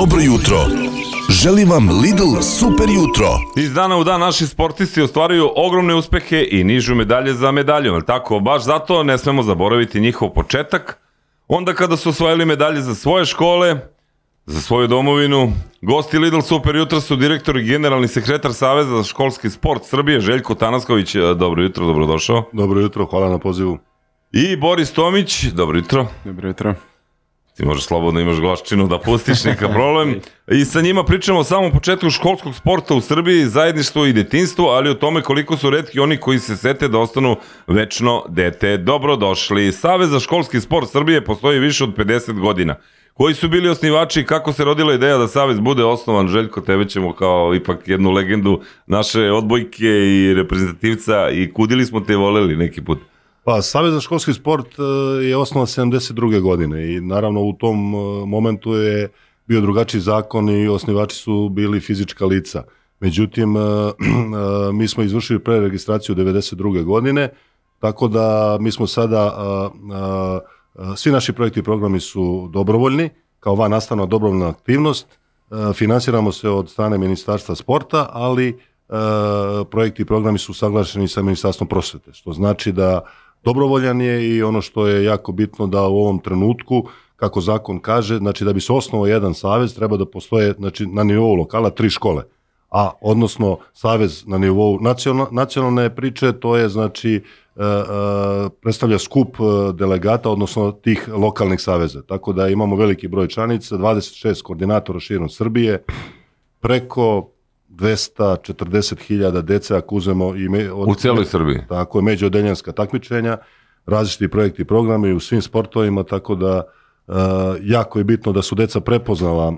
Dobro jutro. Želim vam Lidl super jutro. Iz dana u dan naši sportisti ostvaruju ogromne uspehe i nižu medalje za medaljom, ali tako? Baš zato ne smemo zaboraviti njihov početak. Onda kada su osvojili medalje za svoje škole, za svoju domovinu, gosti Lidl Super jutra su direktor i generalni sekretar Saveza za školski sport Srbije, Željko Tanasković. Dobro jutro, dobrodošao. Dobro jutro, hvala na pozivu. I Boris Tomić, dobro jutro. Dobro jutro. Ti možeš slobodno imaš glaščinu da pustiš, neka problem. I sa njima pričamo o samom početku školskog sporta u Srbiji, zajedništvo i detinstvo, ali o tome koliko su redki oni koji se sete da ostanu večno dete. Dobrodošli. Savez za školski sport Srbije postoji više od 50 godina. Koji su bili osnivači i kako se rodila ideja da Savez bude osnovan? Željko, tebe ćemo kao ipak jednu legendu naše odbojke i reprezentativca i kudili smo te voleli neki put. Pa, Savez za školski sport e, je osnovan 72. godine i naravno u tom e, momentu je bio drugačiji zakon i osnivači su bili fizička lica. Međutim, e, mi smo izvršili preregistraciju 92. godine, tako da mi smo sada, svi naši projekti i programi su dobrovoljni, kao van nastavna dobrovoljna aktivnost, finansiramo se od strane Ministarstva sporta, ali projekti i programi su saglašeni sa Ministarstvom prosvete, što znači da dobrovoljan je i ono što je jako bitno da u ovom trenutku kako zakon kaže, znači da bi se osnovao jedan savez treba da postoje znači, na nivou lokala tri škole. A odnosno savez na nivou nacional, nacionalne priče, to je znači e, e, predstavlja skup e, delegata, odnosno tih lokalnih saveza. Tako da imamo veliki broj članica, 26 koordinatora širom Srbije, preko 240.000 dece ako uzmemo i me, od, u celoj Srbiji. Tako je međuodeljanska takmičenja, različiti projekti i programi u svim sportovima, tako da uh, jako je bitno da su deca prepoznala uh,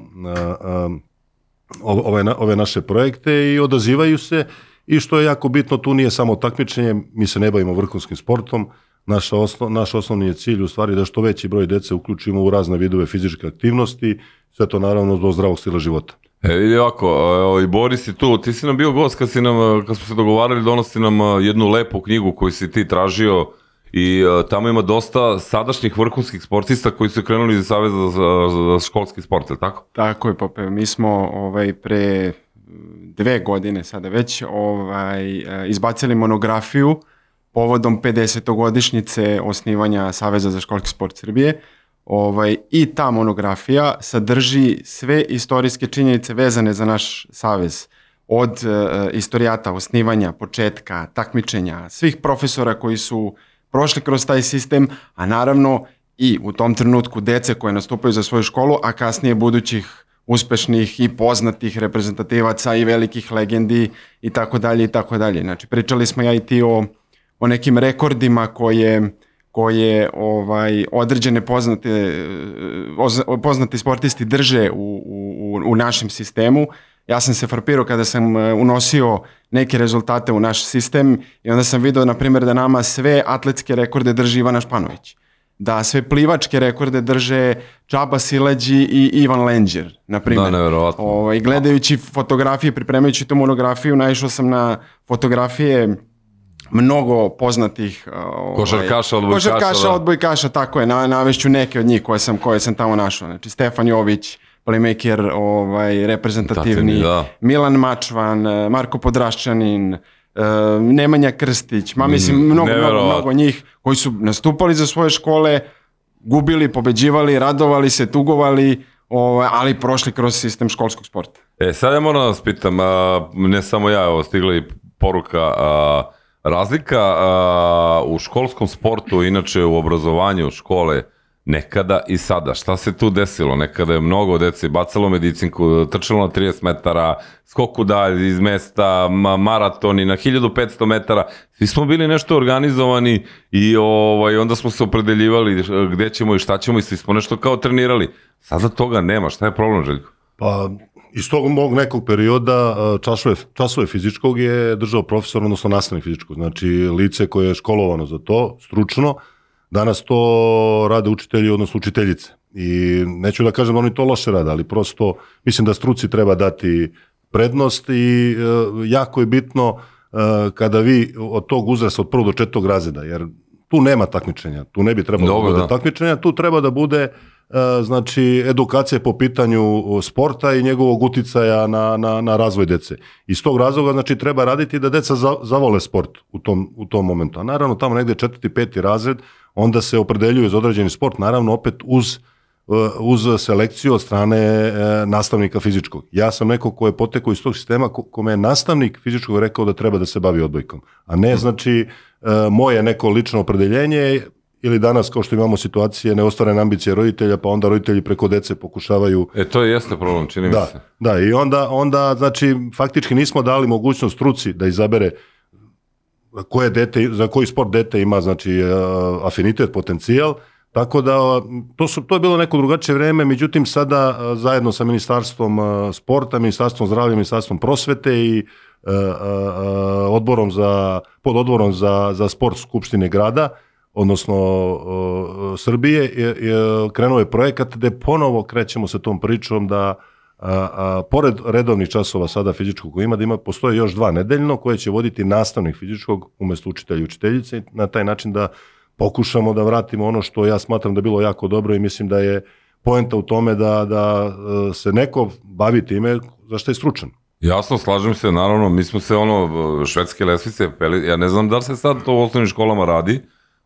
uh, ove, ove naše projekte i odazivaju se i što je jako bitno, tu nije samo takmičenje, mi se ne bavimo vrhunskim sportom, naša osno, naš osnovni je cilj u stvari da što veći broj dece uključimo u razne vidove fizičke aktivnosti, sve to naravno do zdravog stila života. E, vidi ovako, evo, i Boris je tu, ti si nam bio gost kad, si nam, kad smo se dogovarali, donosi nam jednu lepu knjigu koju si ti tražio i tamo ima dosta sadašnjih vrhunskih sportista koji su krenuli iz Saveza za, za, školski sport, je tako? Tako je, Pope. Mi smo ovaj, pre dve godine sada već ovaj, e, izbacili monografiju povodom 50. godišnjice osnivanja Saveza za školski sport Srbije Ovaj, I ta monografija sadrži sve istorijske činjenice vezane za naš savez od uh, istorijata, osnivanja, početka, takmičenja, svih profesora koji su prošli kroz taj sistem, a naravno i u tom trenutku dece koje nastupaju za svoju školu, a kasnije budućih uspešnih i poznatih reprezentativaca i velikih legendi i tako dalje i tako dalje. Znači, pričali smo ja i ti o, o nekim rekordima koje koje ovaj određene poznate poznati sportisti drže u, u, u našem sistemu. Ja sam se frapirao kada sam e, unosio neke rezultate u naš sistem i onda sam video, na primjer, da nama sve atletske rekorde drži Ivana Španović. Da sve plivačke rekorde drže Čaba Silađi i Ivan Lenđer, na primjer. Da, nevjerovatno. Ovaj, gledajući fotografije, pripremajući tu monografiju, naišao sam na fotografije mnogo poznatih ovaj, košarkaša, odbojkaša, košarkaša, da. odbojkaša, tako je, na, navešću neke od njih koje sam, koje sam tamo našao. Znači, Stefan Jović, playmaker, ovaj, reprezentativni, da. Milan Mačvan, Marko Podraščanin, uh, Nemanja Krstić, ma mislim, mm, mnogo, mnogo, mnogo njih koji su nastupali za svoje škole, gubili, pobeđivali, radovali se, tugovali, ovaj, ali prošli kroz sistem školskog sporta. E, sad ja moram da vas pitam, a, ne samo ja, evo, stigla i poruka, a, Razlika a, u školskom sportu, inače u obrazovanju škole, nekada i sada. Šta se tu desilo? Nekada je mnogo dece bacalo medicinku, trčalo na 30 metara, skoku dalje iz mesta, maratoni na 1500 metara. Svi smo bili nešto organizovani i ovaj, onda smo se opredeljivali gde ćemo i šta ćemo i svi smo nešto kao trenirali. Sada toga nema. Šta je problem, Željko? Pa Iz tog mog nekog perioda časove, časove fizičkog je držao profesor, odnosno nastavnik fizičkog. Znači, lice koje je školovano za to, stručno, danas to rade učitelji, odnosno učiteljice. I neću da kažem da oni to loše rade, ali prosto mislim da struci treba dati prednost i e, jako je bitno e, kada vi od tog uzrasta, od prvog do četvrtog razreda, jer tu nema takmičenja, tu ne bi trebalo Dobre, da bude da. takmičenja, tu treba da bude e, znači edukacije po pitanju sporta i njegovog uticaja na, na, na razvoj dece. Iz tog razloga znači treba raditi da deca za, zavole sport u tom, u tom momentu. A naravno tamo negde četvrti, peti razred onda se opredeljuju za određeni sport, naravno opet uz uz selekciju od strane e, nastavnika fizičkog. Ja sam neko ko je potekao iz tog sistema ko, kome je nastavnik fizičkog rekao da treba da se bavi odbojkom. A ne znači e, moje neko lično opredeljenje ili danas kao što imamo situacije neostvarene ambicije roditelja, pa onda roditelji preko dece pokušavaju... E, to je jeste problem, čini mi Da, se. da, i onda, onda, znači, faktički nismo dali mogućnost struci da izabere koje dete, za koji sport dete ima, znači, e, afinitet, potencijal, tako da to, su, to je bilo neko drugačije vreme, međutim sada e, zajedno sa Ministarstvom e, sporta, Ministarstvom zdravlja, Ministarstvom prosvete i odborom za, pod odborom za, za sport Skupštine grada, odnosno Srbije, je, krenuo je projekat gde ponovo krećemo sa tom pričom da a, a, pored redovnih časova sada fizičkog koji ima, da ima, postoje još dva nedeljno koje će voditi nastavnik fizičkog umesto učitelja i učiteljice na taj način da pokušamo da vratimo ono što ja smatram da bilo jako dobro i mislim da je poenta u tome da, da e, se neko bavi time za što je stručan. Jasno, slažem se, naravno, mi smo se ono, švedske lesvice peli, ja ne znam da li se sad to u osnovnim školama radi,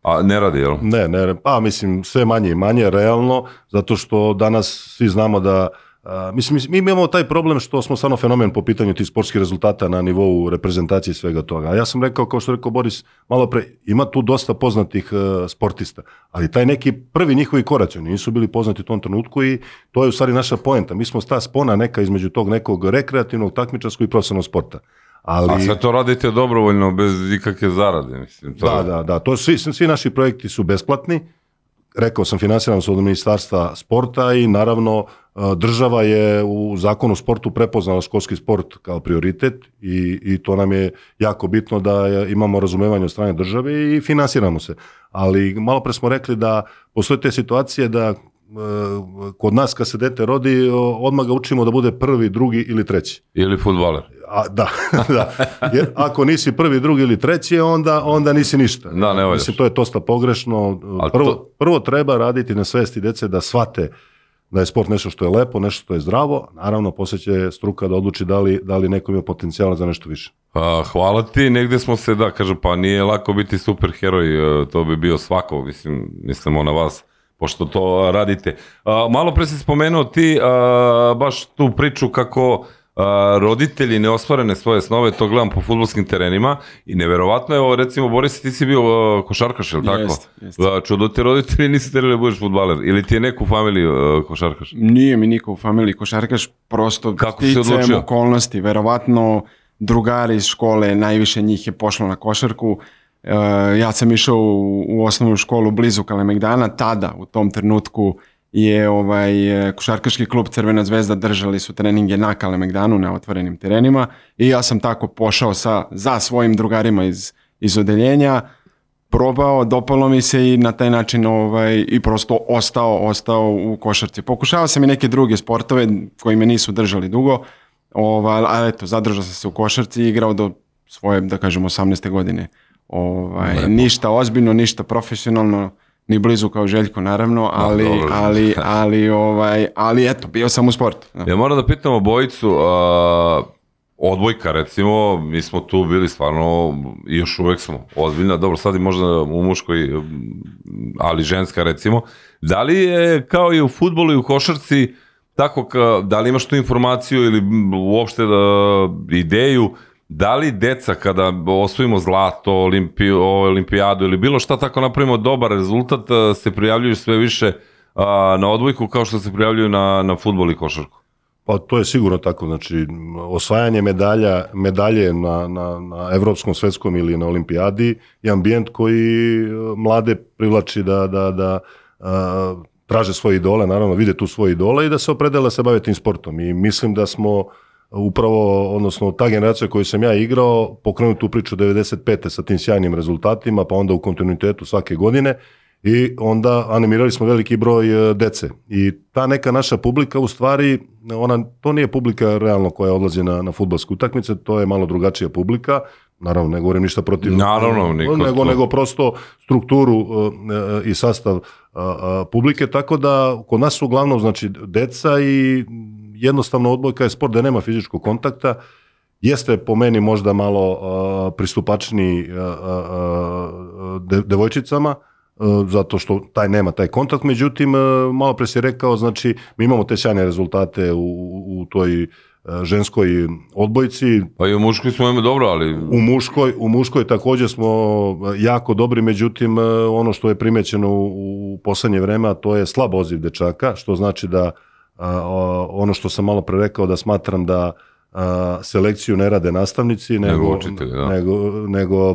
a ne radi, jel? Ne, ne, pa mislim sve manje i manje realno, zato što danas svi znamo da a, mislim, mi imamo taj problem što smo stvarno fenomen po pitanju tih sportskih rezultata na nivou reprezentacije i svega toga. A ja sam rekao, kao što rekao Boris malo pre, ima tu dosta poznatih uh, sportista, ali taj neki prvi njihovi koraci, oni nisu bili poznati u tom trenutku i to je u stvari naša poenta. Mi smo ta spona neka između tog nekog rekreativnog, takmičarskog i profesionalnog sporta. Ali... A sve to radite dobrovoljno, bez ikakve zarade, mislim. To... Da, da, da. To svi, svi naši projekti su besplatni. Rekao sam, finansiramo se od ministarstva sporta i naravno država je u zakonu o sportu prepoznala školski sport kao prioritet i, i to nam je jako bitno da imamo razumevanje od strane države i finansiramo se. Ali malo pre smo rekli da postoje te situacije da kod nas kad se dete rodi, odmah ga učimo da bude prvi, drugi ili treći. Ili futbaler. A, da, da. Jer ako nisi prvi, drugi ili treći, onda, onda nisi ništa. Da, ne. Mislim, to je dosta pogrešno. Prvo, to... prvo treba raditi na svesti dece da shvate da je sport nešto što je lepo, nešto što je zdravo, naravno posle će struka da odluči da li, da li neko ima potencijala za nešto više. A, hvala ti, negde smo se, da, kažem, pa nije lako biti superheroj, e, to bi bio svako, mislim, mislimo na vas, pošto to radite. A, malo pre si spomenuo ti a, baš tu priču kako a, roditelji ne ostvarene svoje snove, to gledam po futbolskim terenima i neverovatno je, ovo, recimo, Boris, ti si bio a, košarkaš, je li tako? Jest, jest. Čudo ti roditelji nisi terali da budeš futbaler ili ti je neko u familiji a, košarkaš? Nije mi niko u familiji košarkaš, prosto Kako sticajem okolnosti, verovatno drugari iz škole, najviše njih je pošlo na košarku, Uh, ja sam išao u, u osnovnu školu blizu Kalemegdana, tada u tom trenutku je ovaj košarkaški klub Crvena zvezda držali su treninge na Kalemegdanu na otvorenim terenima i ja sam tako pošao sa, za svojim drugarima iz, iz odeljenja probao, dopalo mi se i na taj način ovaj, i prosto ostao, ostao u košarci. Pokušavao sam i neke druge sportove koji me nisu držali dugo, ovaj, ali eto, zadržao sam se u košarci i igrao do svoje, da kažem, 18. godine. Ovaj, Lepo. ništa ozbiljno, ništa profesionalno, ni blizu kao Željko naravno, ali, dobro. ali, ali, ovaj, ali eto, bio sam u sportu. Da. Ja moram da pitam obojicu, a, odbojka recimo, mi smo tu bili stvarno, još uvek smo ozbiljna, dobro sad i možda u muškoj, ali ženska recimo, da li je kao i u futbolu i u košarci, tako ka, da li imaš tu informaciju ili uopšte da, ideju, da li deca kada osvojimo zlato, olimpiju, olimpijadu ili bilo šta tako napravimo dobar rezultat, se prijavljuju sve više a, na odbojku kao što se prijavljuju na, na futbol i košarku? Pa to je sigurno tako, znači osvajanje medalja, medalje na, na, na evropskom, svetskom ili na olimpijadi je ambijent koji e, mlade privlači da, da, da a, traže svoje idole, naravno vide tu svoje idole i da se opredele da se bave tim sportom i mislim da smo upravo, odnosno ta generacija koju sam ja igrao, pokrenuo tu priču 95. sa tim sjajnim rezultatima, pa onda u kontinuitetu svake godine i onda animirali smo veliki broj e, dece. I ta neka naša publika u stvari, ona, to nije publika realno koja odlazi na, na futbolske utakmice, to je malo drugačija publika. naravno ne govorim ništa protiv Naravno, niko nego, to- nego prosto strukturu uh, i sastav uh, publike, tako da kod nas su uglavnom znači deca i jednostavno odbojka je sport da nema fizičkog kontakta, jeste po meni možda malo uh, pristupačniji uh, uh, de, devojčicama, uh, zato što taj nema taj kontakt, međutim, uh, malo pre si rekao, znači, mi imamo te sjajne rezultate u, u, toj uh, ženskoj odbojci, Pa i u muškoj smo imali dobro, ali u muškoj, u muškoj takođe smo jako dobri, međutim ono što je primećeno u, poslednje vreme, to je slab odziv dečaka, što znači da o- ono što sam malo pre rekao da smatram da a, selekciju ne rade nastavnici, nego, Nego učitelji, da. nego, nego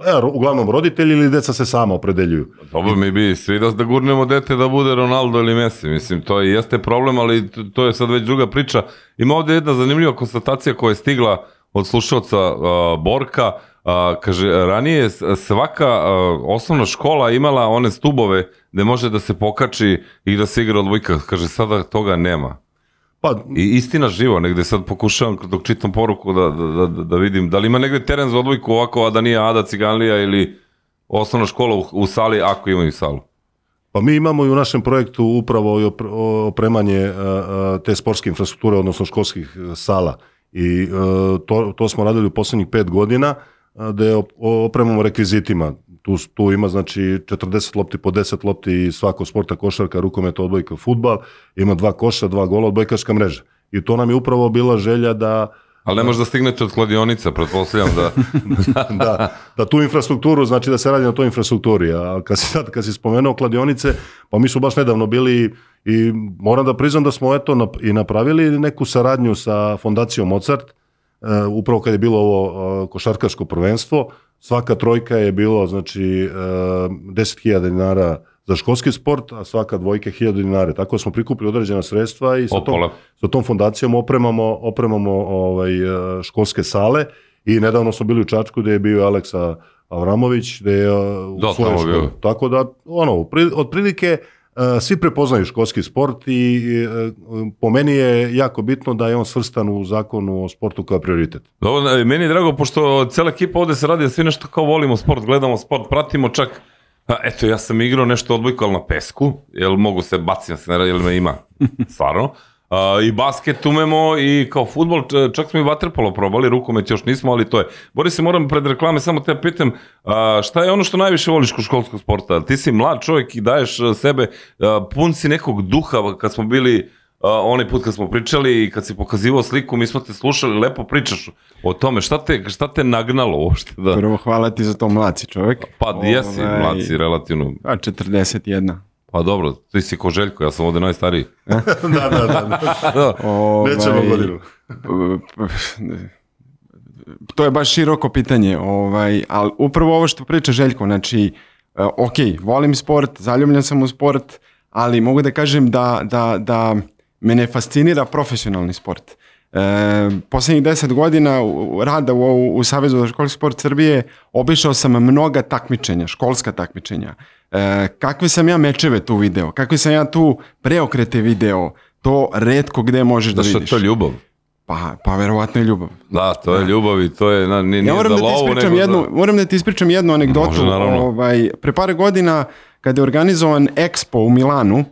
e, uglavnom roditelji ili deca se sama opredeljuju. Dobro, mi bi svi da, da gurnemo dete da bude Ronaldo ili Messi. Mislim, to i jeste problem, ali to- to je sad već druga priča. Ima ovde jedna zanimljiva konstatacija koja je stigla od slušalca uh, Borka. Uh, kaže, ranije svaka uh, osnovna škola imala one stubove gde može da se pokači i da se igra odbojka. Kaže, sada toga nema. Pa I istina živo, negde sad pokušavam dok čitam poruku da, da, da, da vidim da li ima negde teren za odbojku ovako, a da nije Ada Ciganlija ili osnovna škola u, u sali, ako imaju salu. Pa mi imamo i u našem projektu upravo i opremanje e, e, te sportske infrastrukture, odnosno školskih e, sala. I to, to smo radili u poslednjih pet godina, e, gde op- opremamo rekvizitima. Tu, tu ima znači 40 lopti po 10 lopti i svako sporta, košarka, rukomet, odbojka, futbal. Ima dva koša, dva gola, odbojkaška mreža. I to nam je upravo bila želja da Ali ne može da stignete od kladionica, pretpostavljam da... da, da tu infrastrukturu, znači da se radi na toj infrastrukturi. A kad si, sad, kad si spomenuo kladionice, pa mi su baš nedavno bili i moram da priznam da smo eto i napravili neku saradnju sa fondacijom Mozart, upravo kad je bilo ovo e, košarkaško prvenstvo, svaka trojka je bilo znači e, 10.000 dinara za školski sport, a svaka dvojka 1000 dinara. Tako smo prikupili određena sredstva i sa tom, sa tom fondacijom opremamo, opremamo ovaj, e, školske sale i nedavno smo bili u Čačku gde je bio Aleksa Avramović, gde je e, u Da, svojoj bio. školi. Tako da, ono, pri- otprilike e, svi prepoznaju školski sport i e, po meni je jako bitno da je on svrstan u zakonu o sportu kao prioritet. Dobro, e, meni je drago, pošto cela ekipa ovde se radi, da svi nešto kao volimo sport, gledamo sport, pratimo čak eto, ja sam igrao nešto odbojko, ali na pesku, jel mogu se bacim, se ne radi, jel me ima, stvarno. A, I basket umemo i kao futbol, čak smo i vaterpolo probali, rukomet još nismo, ali to je. Boris, se moram pred reklame samo te pitam, a, šta je ono što najviše voliš kod školskog sporta? Ti si mlad čovjek i daješ a, sebe, a, pun si nekog duha kad smo bili a, onaj put kad smo pričali i kad si pokazivao sliku, mi smo te slušali, lepo pričaš o tome. Šta te, šta te nagnalo uopšte? Da? Prvo hvala ti za to mlaci čovjek. Pa jesi, Ovaj, mlad si relativno. A 41. Pa dobro, ti si ko Željko, ja sam ovde najstariji. da, da, da. Da. Ovaj, Nećemo godinu. to je baš široko pitanje, ovaj, ali upravo ovo što priča Željko, znači, e, ok, volim sport, zaljubljen sam u sport, ali mogu da kažem da, da, da mene fascinira profesionalni sport. E, poslednjih deset godina rada u, u Savezu za školski sport Srbije obišao sam mnoga takmičenja, školska takmičenja. E, kakve sam ja mečeve tu video, kakve sam ja tu preokrete video, to redko gde možeš da Da što je vidiš. to ljubav. Pa, pa verovatno je ljubav. Da, to je ljubav i to je, na, nije, nije Ja moram za da ti lovu, nego jednu, za... moram da ti ispričam jednu anegdotu. Može, naravno. Ovaj, pre par godina kada je organizovan Expo u Milanu,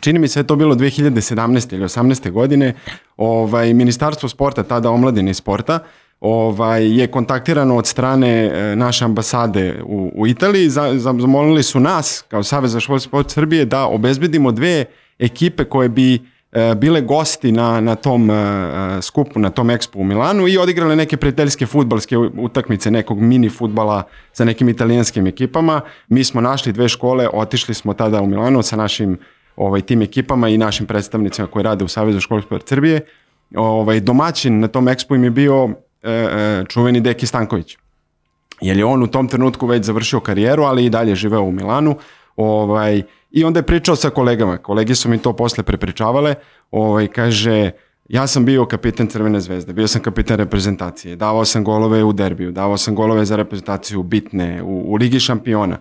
čini mi se da je to bilo 2017. ili 18. godine, ovaj, Ministarstvo sporta, tada omladine sporta, ovaj, je kontaktirano od strane e, naše ambasade u, u Italiji, za, za, zamolili su nas, kao Savez za školski sport Srbije, da obezbedimo dve ekipe koje bi e, bile gosti na, na tom e, skupu, na tom ekspu u Milanu i odigrale neke prijateljske futbalske utakmice, nekog mini futbala sa nekim italijanskim ekipama. Mi smo našli dve škole, otišli smo tada u Milanu sa našim ovaj, tim ekipama i našim predstavnicima koji rade u Savezu sport Srbije. Ovaj, domaćin na tom ekspu im je bio e, e, čuveni Deki Stanković jer je on u tom trenutku već završio karijeru, ali i dalje živeo u Milanu. Ovaj, I onda je pričao sa kolegama. Kolege su mi to posle prepričavale. Ovaj, kaže, ja sam bio kapitan Crvene zvezde, bio sam kapitan reprezentacije, davao sam golove u derbiju, davao sam golove za reprezentaciju bitne, u, u Ligi šampiona.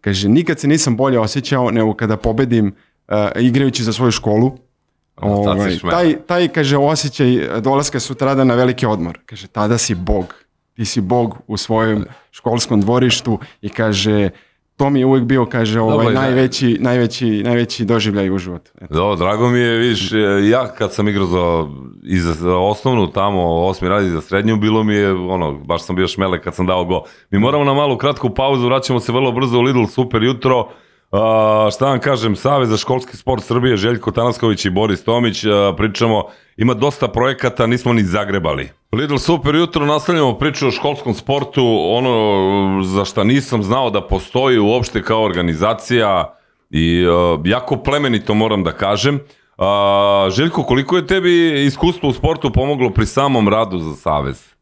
Kaže, nikad se nisam bolje osjećao nego kada pobedim uh, igrajući za svoju školu. si Ovaj, taj, taj, kaže, osjećaj dolaska sutrada na veliki odmor. Kaže, tada si bog. ti si bog u svojem školskom dvorištu i kaže, to mi je uvijek bio, kaže, ovaj, Dobro, najveći, najveći, najveći doživljaj u životu. Eto. Da, drago mi je, vidiš, ja kad sam igrao za, i za, za osnovnu tamo, osmi radi za srednju, bilo mi je, ono, baš sam bio šmele kad sam dao go. Mi moramo na malu kratku pauzu, vraćamo se vrlo brzo u Lidl, super jutro. A, šta vam kažem, Savez za školski sport Srbije, Željko Tanasković i Boris Tomić, a, pričamo, ima dosta projekata, nismo ni zagrebali. Lidl, super jutro, nastavljamo priču o školskom sportu, ono za šta nisam znao da postoji uopšte kao organizacija i a, jako plemenito moram da kažem. A, Željko, koliko je tebi iskustvo u sportu pomoglo pri samom radu za Savez?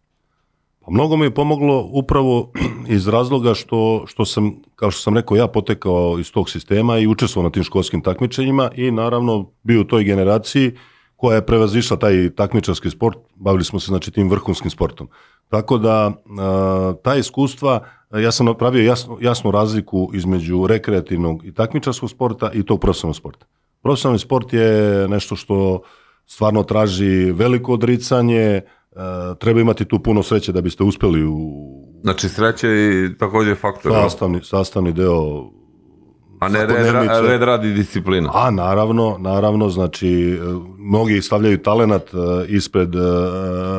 Pa mnogo mi je pomoglo upravo iz razloga što, što sam, kao što sam rekao, ja potekao iz tog sistema i učestvovao na tim školskim takmičenjima i naravno bio u toj generaciji koja je prevazišla taj takmičarski sport, bavili smo se znači tim vrhunskim sportom. Tako da ta iskustva, ja sam napravio jasnu, jasnu razliku između rekreativnog i takmičarskog sporta i tog profesionalnog sporta. Profesionalni sport je nešto što stvarno traži veliko odricanje, e, treba imati tu puno sreće da biste uspeli u Znači sreće i takođe faktor. sastavni, sastavni deo A ne red, svakodnevnice. red radi disciplina. A naravno, naravno, znači e, mnogi stavljaju talenat e, ispred e,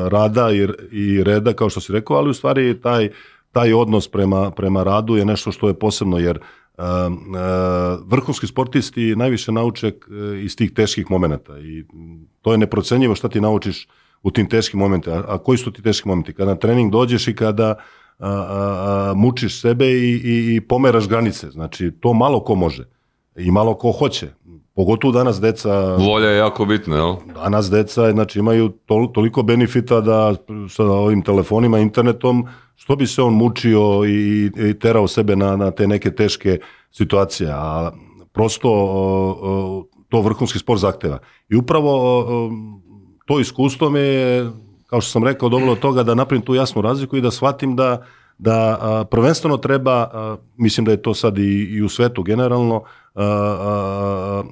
rada i, i reda kao što si rekao, ali u stvari taj taj odnos prema, prema radu je nešto što je posebno jer vrhunski sportisti najviše nauče iz tih teških momenata i to je neprocenjivo šta ti naučiš u tim teškim momentima. A, koji su ti teški momenti? Kada na trening dođeš i kada a, a, a, mučiš sebe i, i, i pomeraš granice. Znači, to malo ko može i malo ko hoće. Pogotovo danas deca Volja je jako bitna, jel? danas deca znači, imaju tol, toliko benefita da sa ovim telefonima, internetom, što bi se on mučio i, i terao sebe na, na te neke teške situacije, a prosto o, o, to vrhunski sport zahteva. I upravo o, to iskustvo me je, kao što sam rekao, dovelo do toga da napravim tu jasnu razliku i da shvatim da da a, prvenstveno treba, a, mislim da je to sad i, i u svetu generalno, a,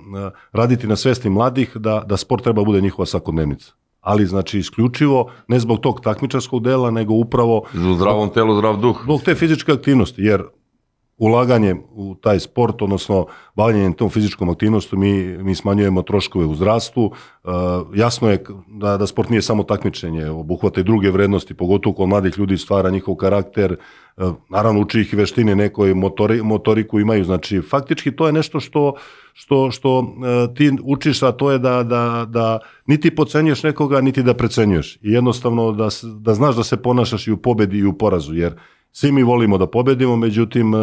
raditi na svesti mladih da, da sport treba bude njihova svakodnevnica. Ali znači isključivo ne zbog tog takmičarskog dela, nego upravo U zdravom telu, zdrav duh. zbog te fizičke aktivnosti, jer ulaganjem u taj sport, odnosno bavljanjem tom fizičkom aktivnosti, mi, mi smanjujemo troškove u zdravstvu. E, jasno je da, da sport nije samo takmičenje, obuhvata i druge vrednosti, pogotovo kod mladih ljudi stvara njihov karakter, e, naravno uči ih veštine, nekoj motori, motoriku imaju, znači faktički to je nešto što, što, što e, ti učiš, a to je da, da, da niti pocenjuješ nekoga, niti da precenjuješ. I jednostavno da, da znaš da se ponašaš i u pobedi i u porazu, jer svi mi volimo da pobedimo, međutim, e, e,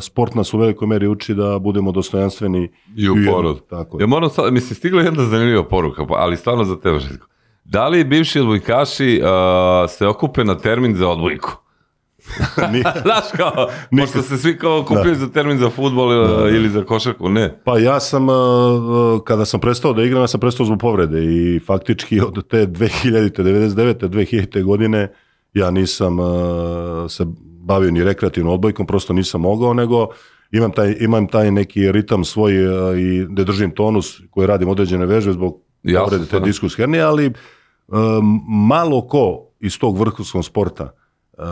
sport nas u velikoj meri uči da budemo dostojanstveni I u jednom- porodu. Tako je. Ja moram sad, mislim, stigla je jedna zanimljiva poruka, pa- ali stvarno za tebe, Željko. Da li bivši odbojkaši uh, se okupe na termin za odbojku? Znaš kao, pošto se svi kao okupljaju za termin za futbol uh, ili za košarku, ne. Pa ja sam, kada sam prestao da igram, ja sam prestao zbog povrede i faktički od te 2000. 99. 2000. godine ja nisam e, se bavio ni rekreativnom odbojkom, prosto nisam mogao, nego imam taj, imam taj neki ritam svoj e, i da držim tonus koji radim određene vežbe zbog Jasno, povrede te stvarno. diskus hernije, ali e, malo ko iz tog vrhunskog sporta e,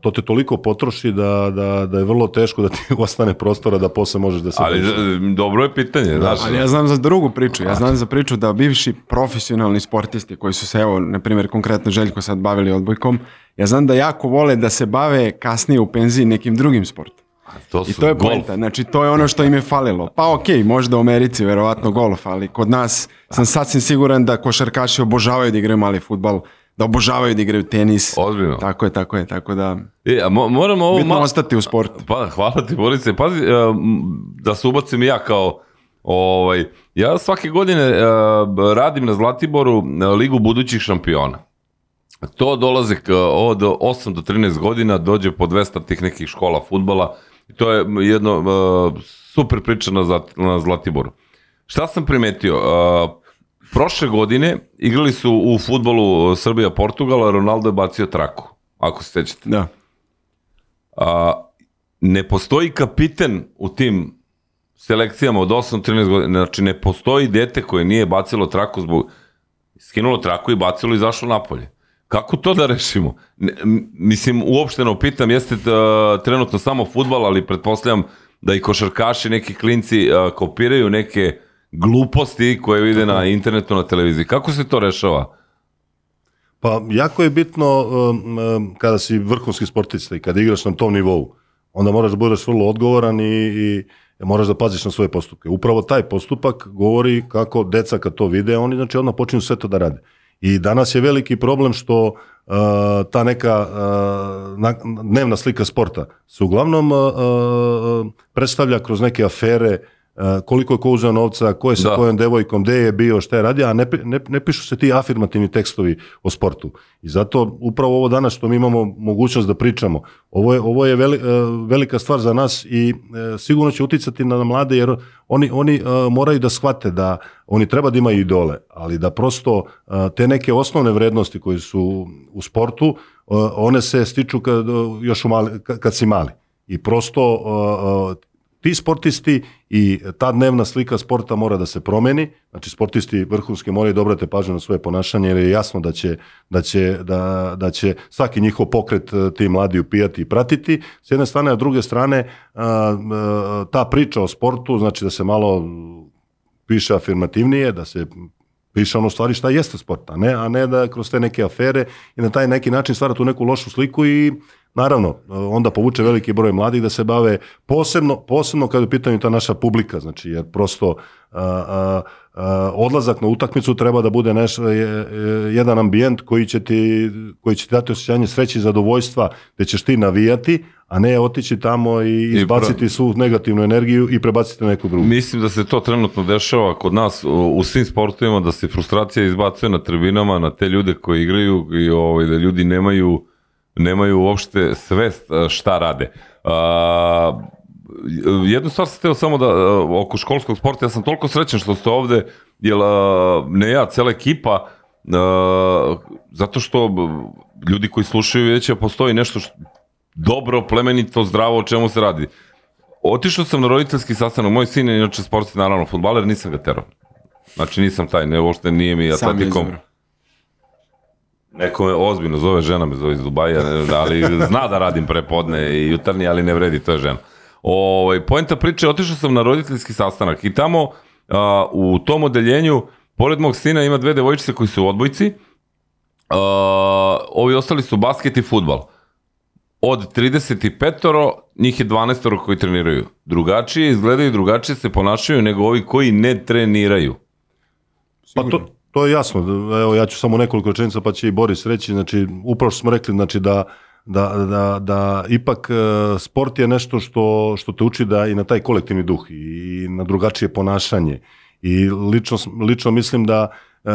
to te toliko potroši da, da, da je vrlo teško da ti ostane prostora da posle možeš da se Ali e, dobro je pitanje, znaš. Ali ja znam za drugu priču. Ja znam za priču da bivši profesionalni sportisti koji su se, evo, na primjer, konkretno Željko sad bavili odbojkom, ja znam da jako vole da se bave kasnije u penziji nekim drugim sportom. to I su to je golf. poenta, znači to je ono što im je falilo. Pa okej, možda u Americi verovatno golf, ali kod nas sam sasvim siguran da košarkaši obožavaju da igraju mali futbal, da obožavaju da igraju tenis. Ozbiljno. Tako je, tako je, tako da E, a mo, moramo ovo bitno malo... ostati u sportu. Pa, hvala ti, Borice. Pazi, e, da se ubacim i ja kao... Ovaj, ja svake godine e, radim na Zlatiboru e, Ligu budućih šampiona. To dolaze od 8 do 13 godina, dođe po 200 tih nekih škola futbala. I to je jedno e, super priča na, na Zlatiboru. Šta sam primetio? E, prošle godine igrali su u futbolu Srbija-Portugala, Ronaldo je bacio traku, ako se sećate. Da. A, ne postoji kapiten u tim selekcijama od 8-13 godina, znači ne postoji dete koje nije bacilo traku zbog, skinulo traku i bacilo i izašlo napolje. Kako to da rešimo? Ne, mislim, uopšteno pitam, jeste uh, trenutno samo futbal, ali pretpostavljam da i košarkaši, neki klinci uh, kopiraju neke gluposti koje vide na internetu, na televiziji. Kako se to rešava? Pa jako je bitno um, um, kada si vrhunski sportista i kada igraš na tom nivou, onda moraš da budeš vrlo odgovoran i, i moraš da paziš na svoje postupke. Upravo taj postupak govori kako deca kad to vide, oni znači odmah počinju sve to da rade. I danas je veliki problem što uh, ta neka uh, na, dnevna slika sporta se uglavnom uh, uh, predstavlja kroz neke afere, koliko je ko uzeo novca, ko je sa Da. kojom devojkom, gde je bio, šta je radio, a ne, ne, ne pišu se ti afirmativni tekstovi o sportu. I zato upravo ovo danas što mi imamo mogućnost da pričamo, ovo je, ovo je veli, e, velika stvar za nas i e, sigurno će uticati na mlade jer oni, oni e, moraju da shvate da oni treba da imaju idole, ali da prosto e, te neke osnovne vrednosti koje su u sportu, e, one se stiču kad, još u mali, kad, si mali. I prosto e, e, ti sportisti i ta dnevna slika sporta mora da se promeni, znači sportisti vrhunski moraju da obrate pažnju na svoje ponašanje jer je jasno da će, da će, da, da će svaki njihov pokret e, ti mladi upijati i pratiti. S jedne strane, a druge strane a, a, ta priča o sportu, znači da se malo piše afirmativnije, da se piše ono stvari šta jeste sport, a ne, a ne da kroz te neke afere i na taj neki način stvara tu neku lošu sliku i naravno onda povuče veliki broj mladih da se bave posebno, posebno kada je u pitanju ta naša publika, znači jer prosto a, a, a, odlazak na utakmicu treba da bude neš, je- je- jedan ambijent koji će ti, koji će ti dati osjećanje sreće i zadovoljstva gde ćeš ti navijati, a ne otići tamo i izbaciti svu negativnu energiju i prebaciti na neku drugu. Mislim da se to trenutno dešava kod nas u, u svim sportovima, da se frustracija izbacuje na tribinama, na te ljude koji igraju i ovaj, da ljudi nemaju, nemaju uopšte svest a, šta rade. A, jednu stvar sam htio samo da, a, oko školskog sporta, ja sam toliko srećan što ste ovde, jer a, ne ja, cela ekipa, a, zato što ljudi koji slušaju već da postoji nešto što, dobro, plemenito, zdravo, o čemu se radi. Otišao sam na roditeljski sastanak, moj sin je inače sportski, naravno, futbaler, nisam ga terao. Znači nisam taj, ne, uopšte nije mi Sam je atletikom. izabrao. Neko me ozbiljno zove, žena me zove iz Dubaja, ali zna da radim prepodne i jutarnji, ali ne vredi, to je žena. Ovaj, poenta priče, otišao sam na roditeljski sastanak i tamo a, u tom odeljenju, pored mog sina ima dve devojčice koji su odbojci, a, ovi ostali su basket i futbal. Od 35 njih je 12 koji treniraju. Drugačije izgledaju, drugačije se ponašaju nego ovi koji ne treniraju. Pa to, to je jasno. Evo, ja ću samo nekoliko rečenica pa će i Boris reći. Znači, upravo što smo rekli znači, da, da, da, da ipak e, sport je nešto što, što te uči da i na taj kolektivni duh i na drugačije ponašanje. I lično, lično mislim da e,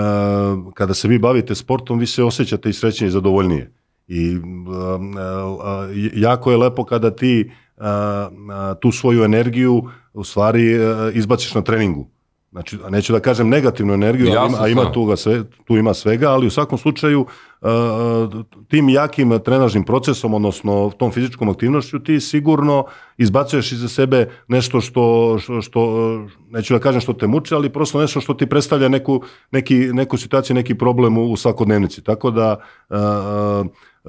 kada se vi bavite sportom, vi se osjećate i srećnije i zadovoljnije. I e, e, jako je lepo kada ti e, e, tu svoju energiju u stvari e, izbaciš na treningu. Znači, a neću da kažem negativnu energiju, ima, a ima stvarno. tu, ga sve, tu ima svega, ali u svakom slučaju uh, tim jakim trenažnim procesom, odnosno tom fizičkom aktivnošću, ti sigurno izbacuješ iza sebe nešto što, što, što neću da kažem što te muče, ali prosto nešto što ti predstavlja neku, neki, neku situaciju, neki problem u, u svakodnevnici. Tako da uh,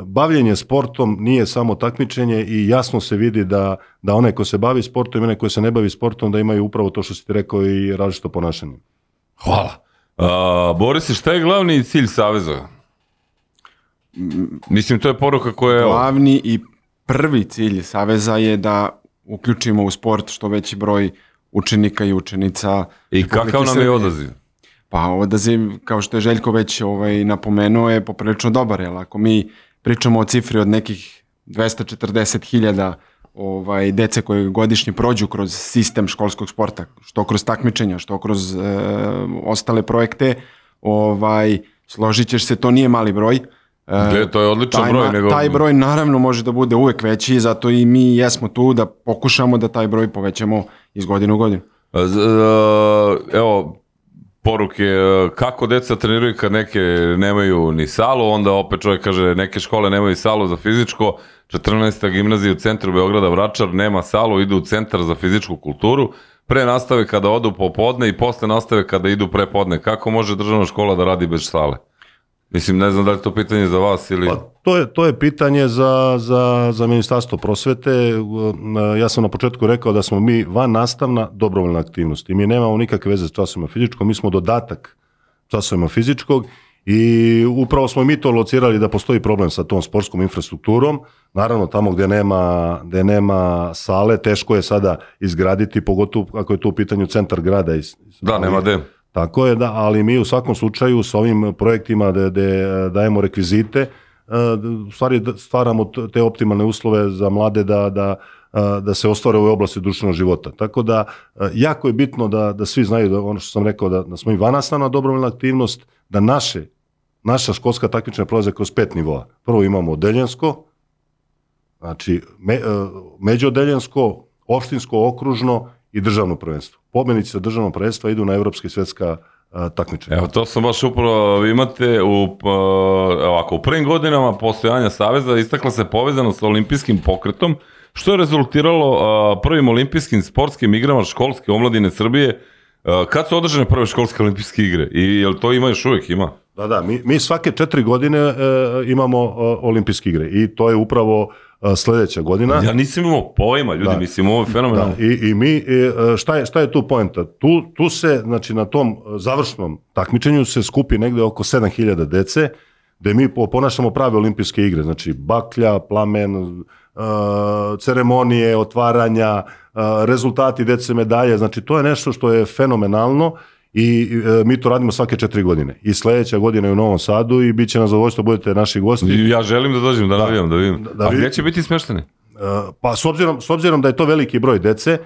bavljenje sportom nije samo takmičenje i jasno se vidi da, da onaj ko se bavi sportom i onaj ko se ne bavi sportom da imaju upravo to što si ti rekao i različito ponašanje. Hvala. Uh, Boris, šta je glavni cilj Saveza? Mislim, to je poruka koja je... Glavni i prvi cilj Saveza je da uključimo u sport što veći broj učenika i učenica. I kakav nam je odaziv? Pa odaziv, kao što je Željko već ovaj, napomenuo, je poprilično dobar. Jer ako mi pričamo o cifri od nekih 240.000 ovaj, dece koje godišnje prođu kroz sistem školskog sporta, što kroz takmičenja, što kroz e, ostale projekte, ovaj, složit ćeš se, to nije mali broj. E, to je odličan taj, broj. Nego... taj broj naravno može da bude uvek veći, zato i mi jesmo tu da pokušamo da taj broj povećamo iz godine u godinu. Uh, Evo, poruke, uh, kako deca treniraju kad neke nemaju ni salu, onda opet čovjek kaže neke škole nemaju salu za fizičko, 14. gimnazija u centru Beograda Vračar nema salu, idu u centar za fizičku kulturu, pre nastave kada odu popodne i posle nastave kada idu prepodne. Kako može državna škola da radi bez sale? Mislim, ne znam da li to pitanje za vas ili... Pa, to, je, to je pitanje za, za, za ministarstvo prosvete. Ja sam na početku rekao da smo mi van nastavna dobrovoljna aktivnost i mi nemamo nikakve veze s časovima fizičkog, mi smo dodatak časovima fizičkog i upravo smo mi to locirali da postoji problem sa tom sportskom infrastrukturom. Naravno, tamo gdje nema, gdje nema sale, teško je sada izgraditi, pogotovo ako je to u pitanju centar grada. Da, nema gde. Tako je, da, ali mi u svakom slučaju s ovim projektima gdje dajemo rekvizite, e, u stvari stvaramo te optimalne uslove za mlade da, da, e, da se ostvare u ovoj oblasti društvenog života. Tako da jako je bitno da, da svi znaju da ono što sam rekao da, da smo i vanastana dobrovoljna aktivnost, da naše naša školska takmičenja prolaze kroz pet nivoa. Prvo imamo odeljensko, znači me, međuodeljensko, opštinsko, okružno i državno prvenstvo. Pobjednici za državno prvenstva idu na evropska i svjetska takmičenja. Evo, to sam baš upravo, vi imate u, ovako, u prvim godinama postojanja Saveza istakla se povezano sa olimpijskim pokretom, što je rezultiralo prvim olimpijskim sportskim igrama školske omladine Srbije. Kad su održane prve školske olimpijske igre? I jel to ima još uvijek? Ima? Da, da, mi, mi svake četiri godine e, imamo e, olimpijske igre i to je upravo e, sljedeća godina. Ja nisam imao pojma, ljudi, da. mislim, ovo je fenomenalno. I, I, mi, šta je, šta je tu poenta? Tu, tu se, znači na tom završnom takmičenju se skupi negde oko 7000 dece, gde mi ponašamo prave olimpijske igre, znači baklja, plamen, ceremonije, otvaranja, rezultati dece medalje, znači to je nešto što je fenomenalno i e, mi to radimo svake četiri godine. I sljedeća godina je u Novom Sadu i bit će na zadovoljstvo budete naši gosti. Ja želim da dođem, da navijam, da vidim. Da, A gdje će biti smešteni? E, pa s obzirom, s obzirom da je to veliki broj dece, e,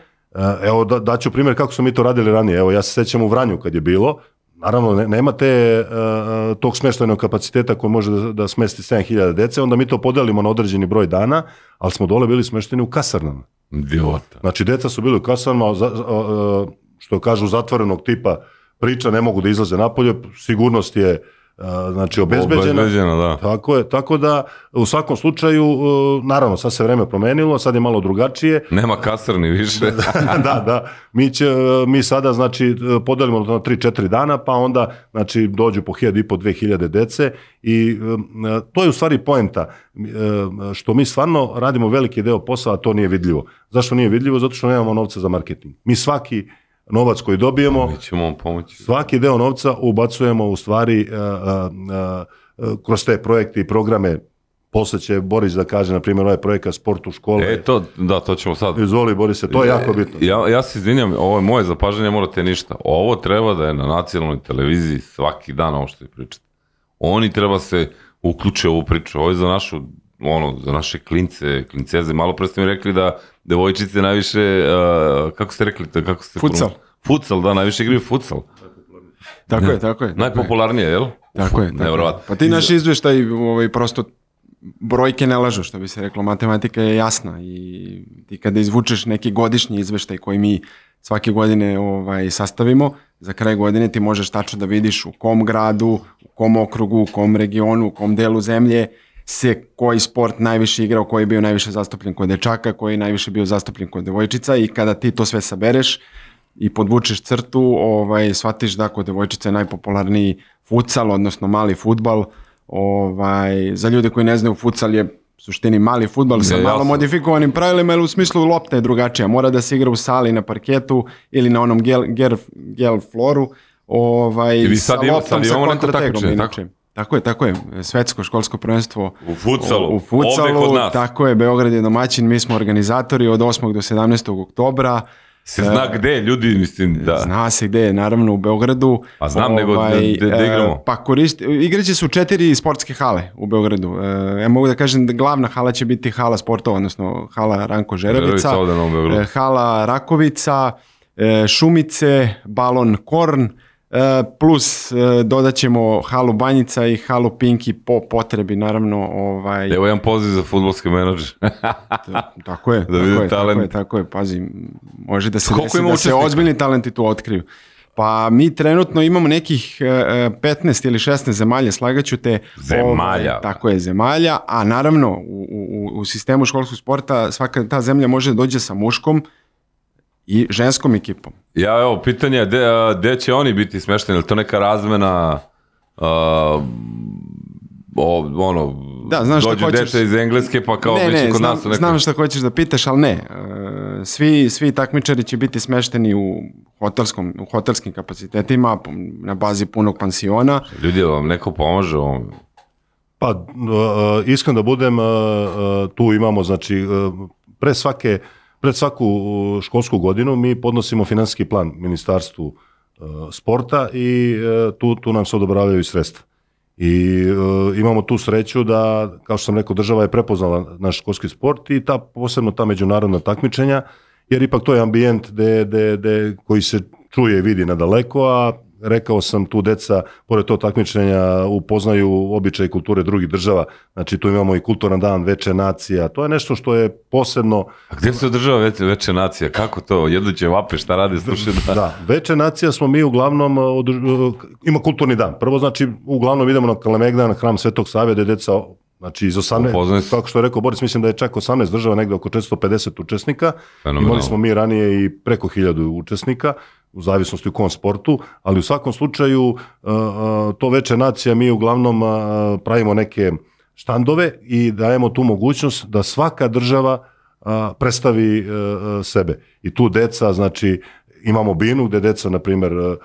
evo da, daću primjer kako smo mi to radili ranije. Evo ja se sećam u Vranju kad je bilo, Naravno, ne, nema te, uh, tog smještajnog kapaciteta koji može da, da smesti 7000 dece, onda mi to podelimo na određeni broj dana, ali smo dole bili smješteni u kasarnama. Idiota. Znači, deca su bili u kasarnama, uh, što kažu zatvorenog tipa, priča, ne mogu da izlaze napolje, sigurnost je znači obezbeđena. da. Tako je, tako da u svakom slučaju, naravno, sad se vreme promenilo, sad je malo drugačije. Nema kasarni više. da, da. Mi, će, mi sada, znači, podelimo na 3-4 dana, pa onda, znači, dođu po 1000 i po 2000 dece i to je u stvari poenta, što mi stvarno radimo veliki deo posla, a to nije vidljivo. Zašto nije vidljivo? Zato što nemamo novca za marketing. Mi svaki novac koji dobijemo, Mi ćemo pomoći. svaki deo novca ubacujemo u stvari uh, uh, kroz te projekte i programe Posle će Boris da kaže, na primjer, ovaj projekat sport u škole. E, to, da, to ćemo sad. Izvoli, Borise, to je jako bitno. Ja, ja se izvinjam, ovo je moje zapažanje, morate ništa. Ovo treba da je na nacionalnoj televiziji svaki dan ovo što je pričate. Oni treba se uključe u ovu priču. Ovo je za našu, ono, za naše klince, klinceze. Malo pre ste mi rekli da devojčice najviše, uh, kako ste rekli, kako ste... Futsal. Futsal, da, najviše igraju futsal. Tako je, tako je. Najpopularnije, jel? Tako je. Tako je. Pa ti naši izveštaj ovaj, prosto brojke ne lažu, što bi se reklo, matematika je jasna i ti kada izvučeš neki godišnji izveštaj koji mi svake godine ovaj, sastavimo, za kraj godine ti možeš tačno da vidiš u kom gradu, u kom okrugu, u kom regionu, u kom delu zemlje se koji sport najviše igrao, koji je bio najviše zastupljen kod dečaka, koji je najviše bio zastupljen kod devojčica i kada ti to sve sabereš i podvučeš crtu, ovaj, shvatiš da kod devojčica je najpopularniji futsal, odnosno mali futbal. Ovaj, za ljude koji ne znaju, futsal je suštini mali futbal sa malo modifikovanim pravilima, ali u smislu lopta je drugačija. Mora da se igra u sali na parketu ili na onom gel, gel, gel floru. Ovaj, I vi sad, sa loptom, sad takmičenje, tako? Tako je, tako je. Svetsko školsko prvenstvo u futsalu. U, futsalu, tako je. Beograd je domaćin, mi smo organizatori od 8. do 17. oktobra. Se zna e, gde, ljudi, mislim, da. Zna se gde, naravno u Beogradu. A znam ovaj, nego da, da, da igramo. Pa koristi, igraće su četiri sportske hale u Beogradu. E, ja mogu da kažem da glavna hala će biti hala sportova, odnosno hala Ranko Žerevica, Žerevica e, hala Rakovica, e, Šumice, Balon Korn, plus e, dodat ćemo halu Banjica i halu Pinki po potrebi naravno ovaj Evo jedan poziv za fudbalski menadžer. tako je, da tako, je tako je, tako je, pazi, može da se desi da se ozbiljni talenti tu otkriju. Pa mi trenutno imamo nekih 15 e, ili 16 zemalja, slagaću te. Zemalja. Ovaj, tako je, zemalja, a naravno u, u, u sistemu školskog sporta svaka ta zemlja može da dođe sa muškom i ženskom ekipom. Ja, evo, pitanje je gde će oni biti smešteni, ili to neka razmena uh, o, ono, Da, znam šta dođu hoćeš. deca iz Engleske pa kao ne, već ne, kod znam, nas nekoj- znam šta hoćeš da pitaš, ali ne. E, Svi, svi takmičari će biti smešteni u, hotelskom, u hotelskim kapacitetima na bazi punog pansiona. Ljudi, vam neko pomaže u ovom. Pa, uh, iskren da budem, uh, uh, tu imamo, znači, uh, pre svake, pred svaku školsku godinu mi podnosimo finansijski plan ministarstvu uh, sporta i uh, tu, tu nam se odobravaju sredstva. I uh, imamo tu sreću da, kao što sam rekao, država je prepoznala naš školski sport i ta, posebno ta međunarodna takmičenja, jer ipak to je ambijent de, de, de, koji se čuje i vidi na daleko, a rekao sam tu deca, pored to takmičenja, upoznaju običaj kulture drugih država. Znači tu imamo i kulturan dan, veče nacija. To je nešto što je posebno A gde se održava već, veće nacija? Kako to? Jedu će vape, šta radi? Slušaj da... Da, veče nacija smo mi uglavnom, uh, održ- uh, ima kulturni dan. Prvo znači, uglavnom idemo na Kalemegdan, hram Svetog Save, gde deca, znači iz 18, Upoznaju se. kako što je rekao Boris, mislim da je čak 18 država, negde oko 450 učesnika. Fenomenalno. Imali smo mi ranije i preko 1000 učesnika, u zavisnosti u kom sportu, ali u svakom slučaju uh, uh, to veče nacija mi uglavnom uh, pravimo neke štandove i dajemo tu mogućnost da svaka država predstavi e, e, sebe. I tu deca, znači, imamo binu gde deca, na primjer, e, e,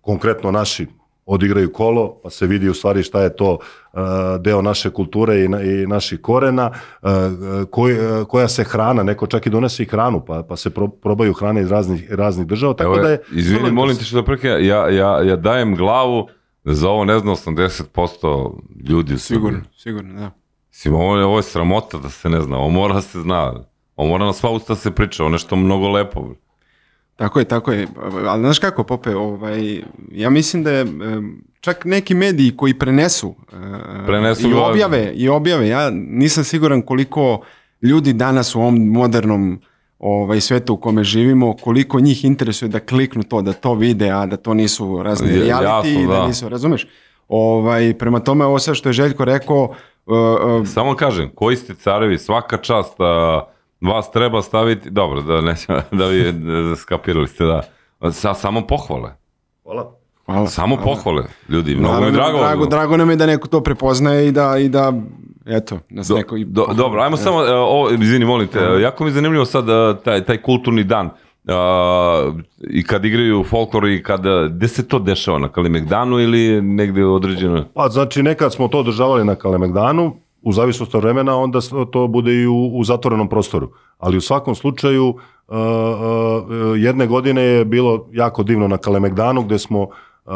konkretno naši odigraju kolo, pa se vidi u stvari šta je to e, deo naše kulture i, na, i naših korena, e, e, koj, e, koja se hrana, neko čak i donese i hranu, pa, pa se pro, probaju hrane iz raznih, raznih država, tako Evo, da je... izvini, molim te što da ja, ja, ja dajem glavu da za ovo ne zna 80% ljudi. Sigurno, sigurno, da. Mislim, ovo, je, ovo je sramota da se ne zna, ovo mora da se zna. Ovo mora na sva usta da se priča, ovo nešto mnogo lepo. Tako je, tako je. Ali znaš kako, Pope, ovaj, ja mislim da je čak neki mediji koji prenesu, Prenesu i objave, i objave, ja nisam siguran koliko ljudi danas u ovom modernom ovaj, svetu u kome živimo, koliko njih interesuje da kliknu to, da to vide, a da to nisu razni reality, da. da. nisu, razumeš? Ovaj, prema tome, ovo sve što je Željko rekao, e, e, Samo kažem, koji ste carevi, svaka čast, a, vas treba staviti, dobro, da nećemo, da vi da skapirali ste da, sa, samo pohvale, Hvala. hvala. samo pohvale, ljudi, mnogo mi Naravno, drago. drago, drago nam je da neko to prepoznaje i da, i da eto, nas Do, neko i... do, dobro, ajmo samo, e, ovo, izvini, molim te, jako mi je zanimljivo sad e, taj, taj kulturni dan. A, I kad igraju folklor i kada, gde se to dešava, na Kalimegdanu ili negde određeno? Pa znači nekad smo to održavali na Kalemegdanu, u zavisnosti od vremena onda to bude i u, u zatvorenom prostoru. Ali u svakom slučaju uh, uh, jedne godine je bilo jako divno na Kalemegdanu gde smo uh,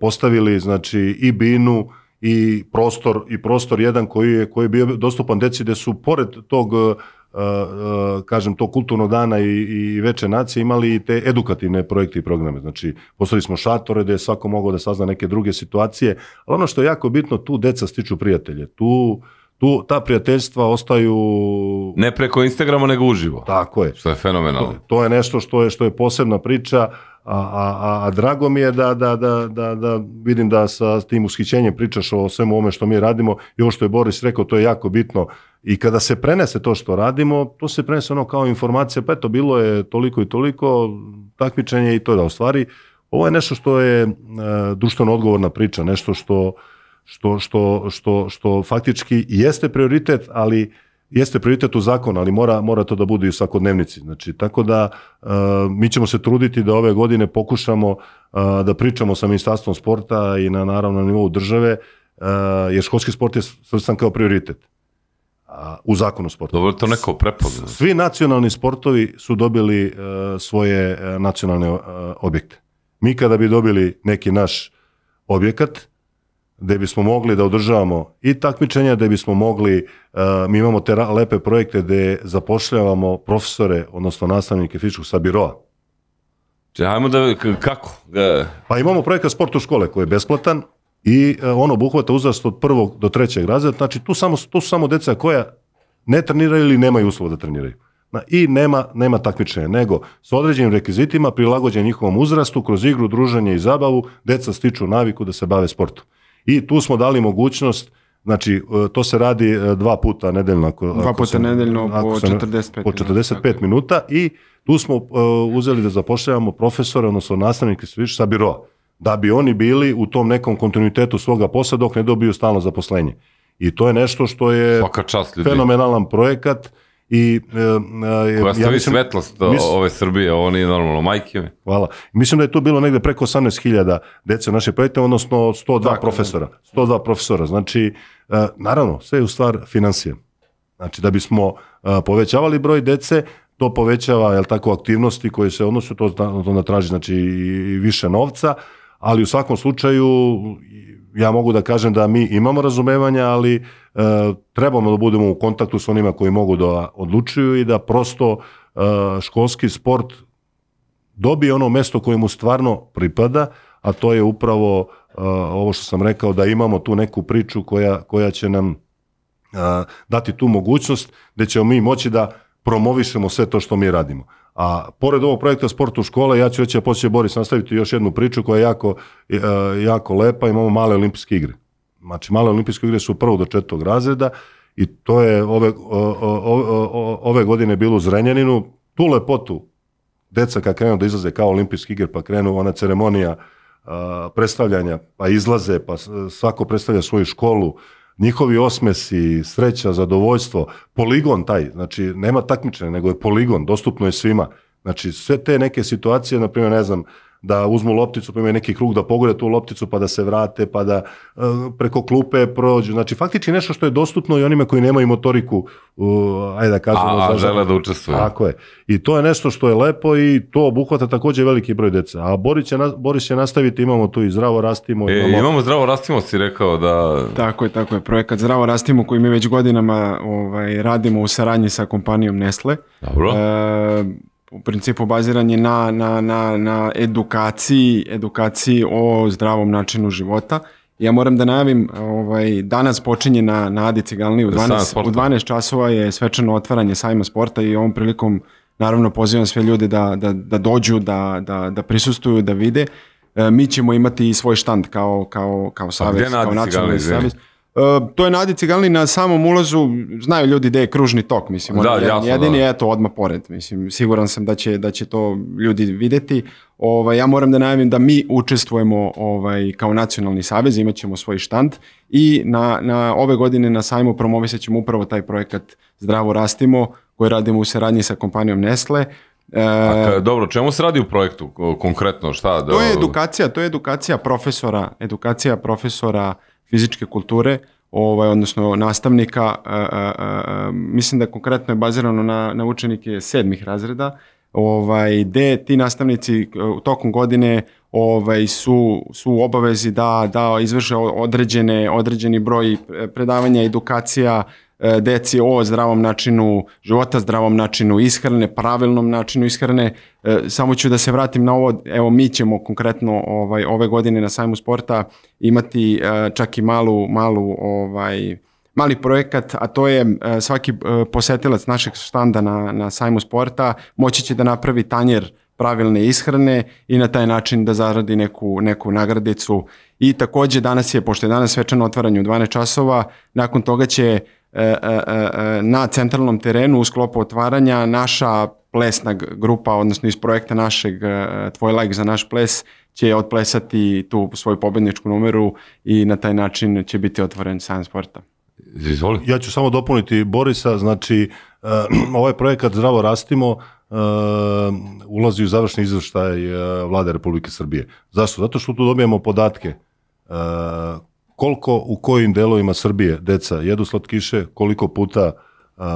postavili znači i binu i prostor i prostor jedan koji je koji je bio dostupan deci gde su pored tog uh, uh, kažem tog kulturnog dana i, i veče nacije imali i te edukativne projekte i programe. Znači, postavili smo šatore gde je svako mogao da sazna neke druge situacije, ali ono što je jako bitno, tu deca stiču prijatelje. Tu, tu ta prijateljstva ostaju... Ne preko Instagrama, nego uživo. Tako je. Što je fenomenalno. To je nešto što je što je posebna priča, a, a, a, a drago mi je da, da, da, da, da vidim da sa tim ushićenjem pričaš o svemu ovome što mi radimo i ovo što je Boris rekao, to je jako bitno. I kada se prenese to što radimo, to se prenese ono kao informacija, pa eto, bilo je toliko i toliko takmičenje i to da u stvari ovo je nešto što je e, društveno odgovorna priča, nešto što, što, što, što, što faktički jeste prioritet, ali jeste prioritet u zakonu, ali mora, mora to da bude i u svakodnevnici. Znači, tako da e, mi ćemo se truditi da ove godine pokušamo e, da pričamo sa Ministarstvom sporta i na naravno na nivou države, e, jer školski sport je svrstan kao prioritet a, u zakonu o sportu. Dobro, to neko prepozna. Svi nacionalni sportovi su dobili svoje nacionalne objekte. Mi kada bi dobili neki naš objekat, gde bismo mogli da održavamo i takmičenja, gde bismo mogli, e, mi imamo te lepe projekte gde zapošljavamo profesore, odnosno nastavnike fizičkog sa biroa. Če, ajmo da, kako? E, Pa imamo projekat Sport u škole koji je besplatan i e, on obuhvata uzrast od prvog do trećeg razreda, znači tu, samo, tu su samo deca koja ne treniraju ili nemaju uslova da treniraju. Na- I nema, nema takmičenja, nego s određenim rekvizitima prilagođen njihovom uzrastu, kroz igru, druženje i zabavu, deca stiču naviku da se bave sportom. I tu smo dali mogućnost Znači, e, to se radi e, dva puta nedeljno. Ako, Dva ako puta se- nedeljno po ako se ne- 45 po minuta, 45 tako minuta i tu smo uh, uzeli da zapošljavamo profesore, odnosno nastavnike sviš sa biroa. da bi oni bili u tom nekom kontinuitetu svoga posla dok ne dobiju stalno zaposlenje. I to je nešto što je fenomenalan projekat i e, e, Koja stavi mislim- svetlost mis- ove Srbije, ovo nije normalno, majke mi. Hvala. Mislim da je tu bilo negde preko 18.000 dece u našem projektu, odnosno 102 Dakle, profesora. 102 profesora. Znači, e, naravno, sve je u stvar financije. Znači, da bismo e, povećavali broj dece, to povećava jel tako, aktivnosti koje se odnose, to to onda traži znači, i više novca, ali u svakom slučaju ja mogu da kažem da mi imamo razumevanja, ali e, trebamo da budemo u kontaktu s onima koji mogu da odlučuju i da prosto e, školski sport dobije ono mesto koje mu stvarno pripada, a to je upravo uh, ovo što sam rekao, da imamo tu neku priču koja, koja će nam uh, dati tu mogućnost gde ćemo mi moći da promovišemo sve to što mi radimo. A pored ovog projekta Sport u škole, ja ću reći, a poslije Boris nastaviti još jednu priču koja je jako, uh, jako lepa, imamo male olimpijske igre. Znači, male olimpijske igre su prvog do četvrtog razreda i to je ove, o, o, o, o, ove godine bilo u Zrenjaninu. Tu lepotu deca kad krenu da izlaze kao olimpijski igre, pa krenu ona ceremonija predstavljanja, pa izlaze, pa svako predstavlja svoju školu, njihovi osmesi, sreća, zadovoljstvo, poligon taj, znači nema takmičenja, nego je poligon, dostupno je svima. Znači sve te neke situacije, na primjer, ne znam, da uzmu lopticu, pa imaju neki krug da pogode tu lopticu, pa da se vrate, pa da e, preko klupe prođu. Znači faktički nešto što je dostupno i onima koji nemaju motoriku, uh, ajde da kažemo. A, a žele da učestvuju. tako je. I to je nešto što je lepo i to obuhvata takođe veliki broj dece. A Boris će, na- Boris će nastaviti, imamo tu i zdravo rastimo. E, imamo, imamo zdravo rastimo, si rekao da... Tako je, tako je. Projekat Zdravo rastimo koji mi već godinama ovaj, radimo u saradnji sa kompanijom Nestle. Dobro. E, u principu baziran je na, na, na, na edukaciji, edukaciji o zdravom načinu života. Ja moram da najavim, ovaj, danas počinje na, na Adi Cigalni u Sajam 12, sporta. u 12 časova je svečano otvaranje sajma sporta i ovom prilikom naravno pozivam sve ljude da, da, da dođu, da, da, da prisustuju, da vide. E, mi ćemo imati i svoj štand kao, kao, kao savez, kao nacionalni savez. To je na Adi Cigalni na samom ulazu, znaju ljudi gde je kružni tok, mislim, Da, on je jasno, jedini, da. eto, odmah pored, mislim, siguran sam da će, da će to ljudi videti. Ovaj, ja moram da najavim da mi učestvujemo ovaj, kao nacionalni savez, imat ćemo svoj štand i na, na ove godine na sajmu promovisat ćemo upravo taj projekat Zdravo rastimo, koji radimo u saradnji sa kompanijom Nestle. E, A ka- dobro, čemu se radi u projektu ko- konkretno? Šta? Da, to je edukacija, to je edukacija profesora, edukacija profesora fizičke kulture, ovaj, odnosno nastavnika, e, e, e, mislim da konkretno je bazirano na, na učenike sedmih razreda, ovaj, gde ti nastavnici e, u tokom godine ovaj, su, su u obavezi da, da izvrše određene, određeni broj e, predavanja, edukacija, deci o zdravom načinu života, zdravom načinu ishrane, pravilnom načinu ishrane. E, Samo ću da se vratim na ovo, evo mi ćemo konkretno ovaj, ove godine na sajmu sporta imati e, čak i malu, malu ovaj, mali projekat, a to je e, svaki e, posetilac našeg štanda na, na sajmu sporta moći će da napravi tanjer pravilne ishrane i na taj način da zaradi neku, neku nagradicu. I takođe danas je, pošto je danas svečano otvaranje u 12 časova, nakon toga će e, e, e, na centralnom terenu u sklopu otvaranja naša plesna grupa, odnosno iz projekta našeg e, Tvoj like za naš ples, će otplesati tu svoju pobedničku numeru i na taj način će biti otvoren sajam sporta. Izvoli. Ja ću samo dopuniti Borisa, znači ovaj projekat Zdravo rastimo ulazi u završni izveštaj vlade Republike Srbije. Zašto? Zato što tu dobijemo podatke koliko u kojim delovima Srbije deca jedu slatkiše, koliko puta uh, uh,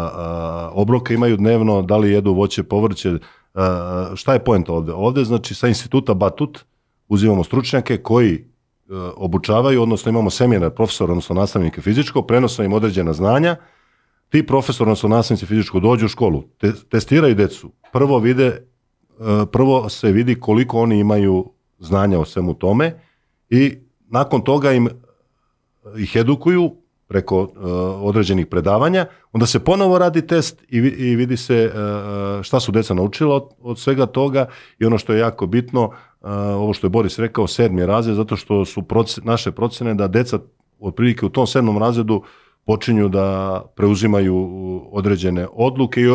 obroke imaju dnevno, da li jedu voće, povrće, uh, šta je poenta ovde? Ovde znači sa instituta Batut uzimamo stručnjake koji e, obučavaju, odnosno imamo seminar profesora, odnosno nastavnike fizičko, prenose im određena znanja, ti profesor, odnosno nastavnici fizičko dođu u školu, te, testiraju decu, prvo vide, e, prvo se vidi koliko oni imaju znanja o svemu tome i nakon toga im ih edukuju preko uh, određenih predavanja, onda se ponovo radi test i, i vidi se uh, šta su deca naučila od, od svega toga i ono što je jako bitno, uh, ovo što je Boris rekao, sedmi razred, zato što su proce- naše procene da deca otprilike u tom sedmom razredu počinju da preuzimaju određene odluke i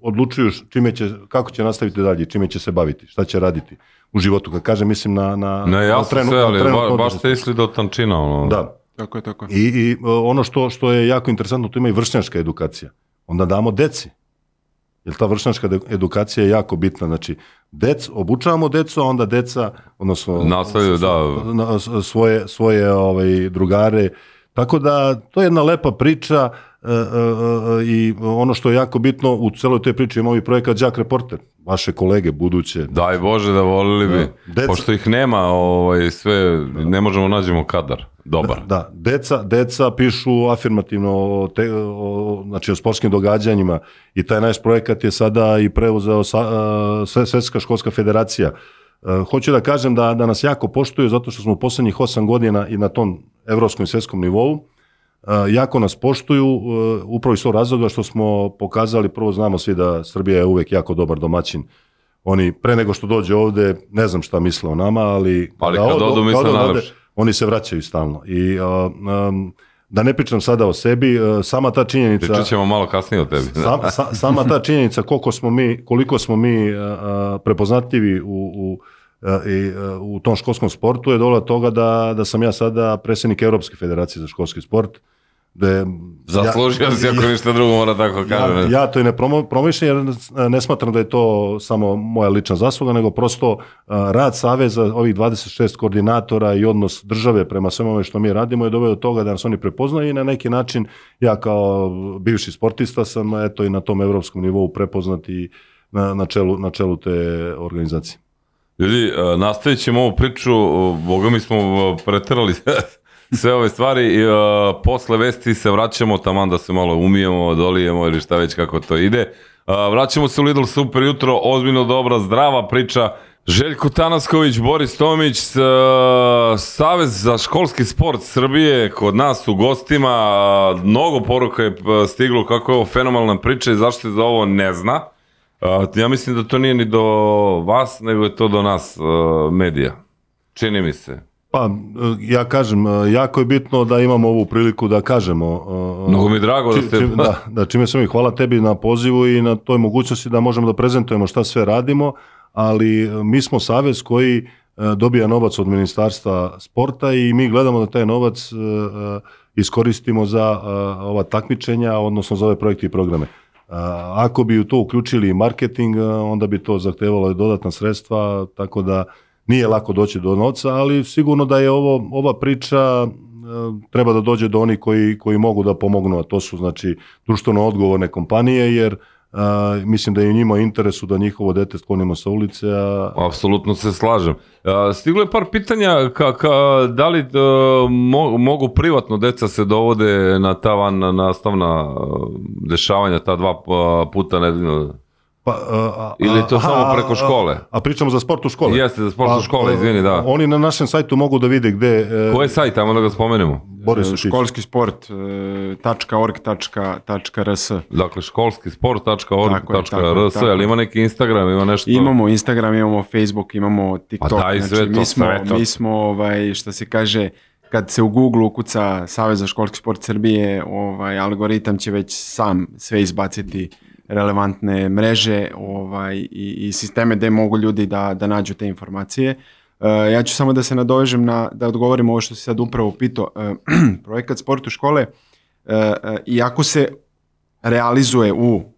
odlučuju čime će, kako će nastaviti dalje, čime će se baviti, šta će raditi u životu. Kad kažem, mislim na, na, Ne, na ja sam trenu- sve, na ali trenutno ba, baš ste išli do tančina. Ono. Da. Tako je, tako je. I, i e, ono što, što je jako interesantno, tu ima i vršnjačka edukacija. Onda damo deci. Jer ta vršnjačka edukacija je jako bitna. Znači, dec, obučavamo decu, a onda deca, odnosno Nastavljaju, da. svoje, svoje ovaj, drugare. Tako da, to je jedna lepa priča e, e, e, i ono što je jako bitno, u celoj toj priči ima i projekat Đak Reporter, vaše kolege buduće. Daj Bože da volili bi. Deca- Pošto ih nema, ovaj, sve, ne možemo nađemo kadar. Dobar. Da, deca, deca pišu afirmativno o, te, o, znači o sportskim događanjima i taj naš projekat je sada i preuzeo sa, a, sve, Svetska školska federacija. E, hoću da kažem da, da nas jako poštuju zato što smo u poslednjih osam godina i na tom evropskom i svetskom nivou e, jako nas poštuju e, upravo iz tog razloga što smo pokazali, prvo znamo svi da Srbija je uvek jako dobar domaćin oni pre nego što dođe ovde ne znam šta misle o nama, ali Ali kada kad odu, misle najlepše. Oni se vraćaju stalno. I a, um, da ne pričam sada o sebi, a, sama ta činjenica Pričat ćemo malo kasnije o tebi. sam, sa, sama ta činjenica koliko smo mi koliko smo mi a, a, prepoznatljivi u, u i, u tom školskom sportu je dola toga da, da sam ja sada predsjednik Evropske federacije za školski sport da je- Zaslužio si ako ništa drugo mora tako kažem. ja, ja to i ne promišljam jer ne smatram da je to samo moja lična zasluga, nego prosto a, rad Saveza, ovih 26 koordinatora i odnos države prema svemu ovome što mi radimo je doveo do toga da nas oni prepoznaju i na neki način ja kao bivši sportista sam eto i na tom evropskom nivou prepoznat i na, na, čelu, na čelu te organizacije. Ljudi, e, nastavit ćemo ovu priču, e, boga mi smo preterali sve ove stvari i e, posle vesti se vraćamo taman da se malo umijemo, dolijemo ili šta već kako to ide. E, vraćamo se u Lidl Super jutro, ozbiljno dobra, zdrava priča. Željko Tanasković, Boris Tomić, e, Savez za školski sport Srbije kod nas u gostima. E, Mnogo poruka je stiglo kako je ovo fenomenalna priča i zašto se za ovo ne zna. A, ja mislim da to nije ni do vas, nego je to do nas, uh, medija. Čini mi se. Pa, e, ja kažem, e, jako je bitno da imamo ovu priliku da kažemo. e, Mnogo mi je drago da ste... čim- da, da, čime sam i hvala tebi na pozivu i na toj mogućnosti da možemo da prezentujemo šta sve radimo, ali mi smo savez koji dobija novac od ministarstva sporta i mi gledamo da taj novac iskoristimo za ova takmičenja, odnosno za ove projekte i programe. Ako bi u to uključili marketing, onda bi to zahtevalo dodatna sredstva, tako da nije lako doći do novca, ali sigurno da je ovo ova priča e, treba da dođe do onih koji, koji mogu da pomognu, a to su znači društveno odgovorne kompanije, jer a, mislim da je njima interesu da njihovo dete sklonimo sa ulice, a Apsolutno se slažem. A, Stiglo je par pitanja ka, ka, da li e, mo, mogu privatno deca se dovode na ta van nastavna e, dešavanja, ta dva e, puta nedeljno. Pa, a, a, Ili je to aha, samo a, preko a, škole? A, pričamo za sport u škole. Jeste, za sport u Pa, škole, izvini, da. Oni na našem sajtu mogu da vide gde... e, Ko je sajt, tamo da ga spomenemo? Boris Učić. školski sport e, tačka org tačka- tačka rs. Dakle, školski Tako je, tako je, sport.org.rs, ali ima neki Instagram, ima nešto... Imamo Instagram, imamo Facebook, imamo TikTok. Pa daj sve to, mi smo, sve to. mi smo ovaj, što se kaže, kad se u Google ukuca Savez za školski sport Srbije, ovaj, algoritam će već sam sve izbaciti relevantne mreže ovaj, i, i sisteme gde mogu ljudi da, da nađu te informacije. E, ja ću samo da se nadovežem na, da odgovorim ovo što si sad upravo pitao. E, projekat Sport u škole, e, iako se realizuje u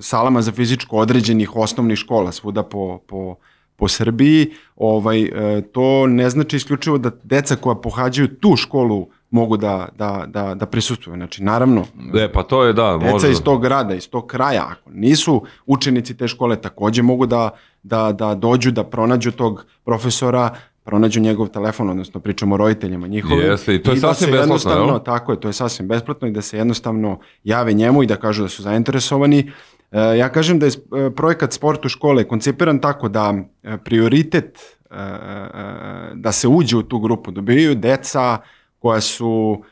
salama za fizičko određenih osnovnih škola svuda po, po, po Srbiji, ovaj, to ne znači isključivo da deca koja pohađaju tu školu mogu da, da, da, da prisustuju. Znači, naravno, E, pa to je, da, deca može. iz tog grada, iz tog kraja, ako nisu učenici te škole, takođe mogu da, da, da dođu, da pronađu tog profesora, pronađu njegov telefon, odnosno pričamo o roditeljima njihovim. Jeste, i to je da sasvim se besplatno, jednostavno- jel? Tako je, to je sasvim besplatno i da se jednostavno jave njemu i da kažu da su zainteresovani. E, ja kažem da je e, projekat Sport u škole koncipiran tako da e, prioritet e, e, da se uđe u tu grupu dobijaju deca koja su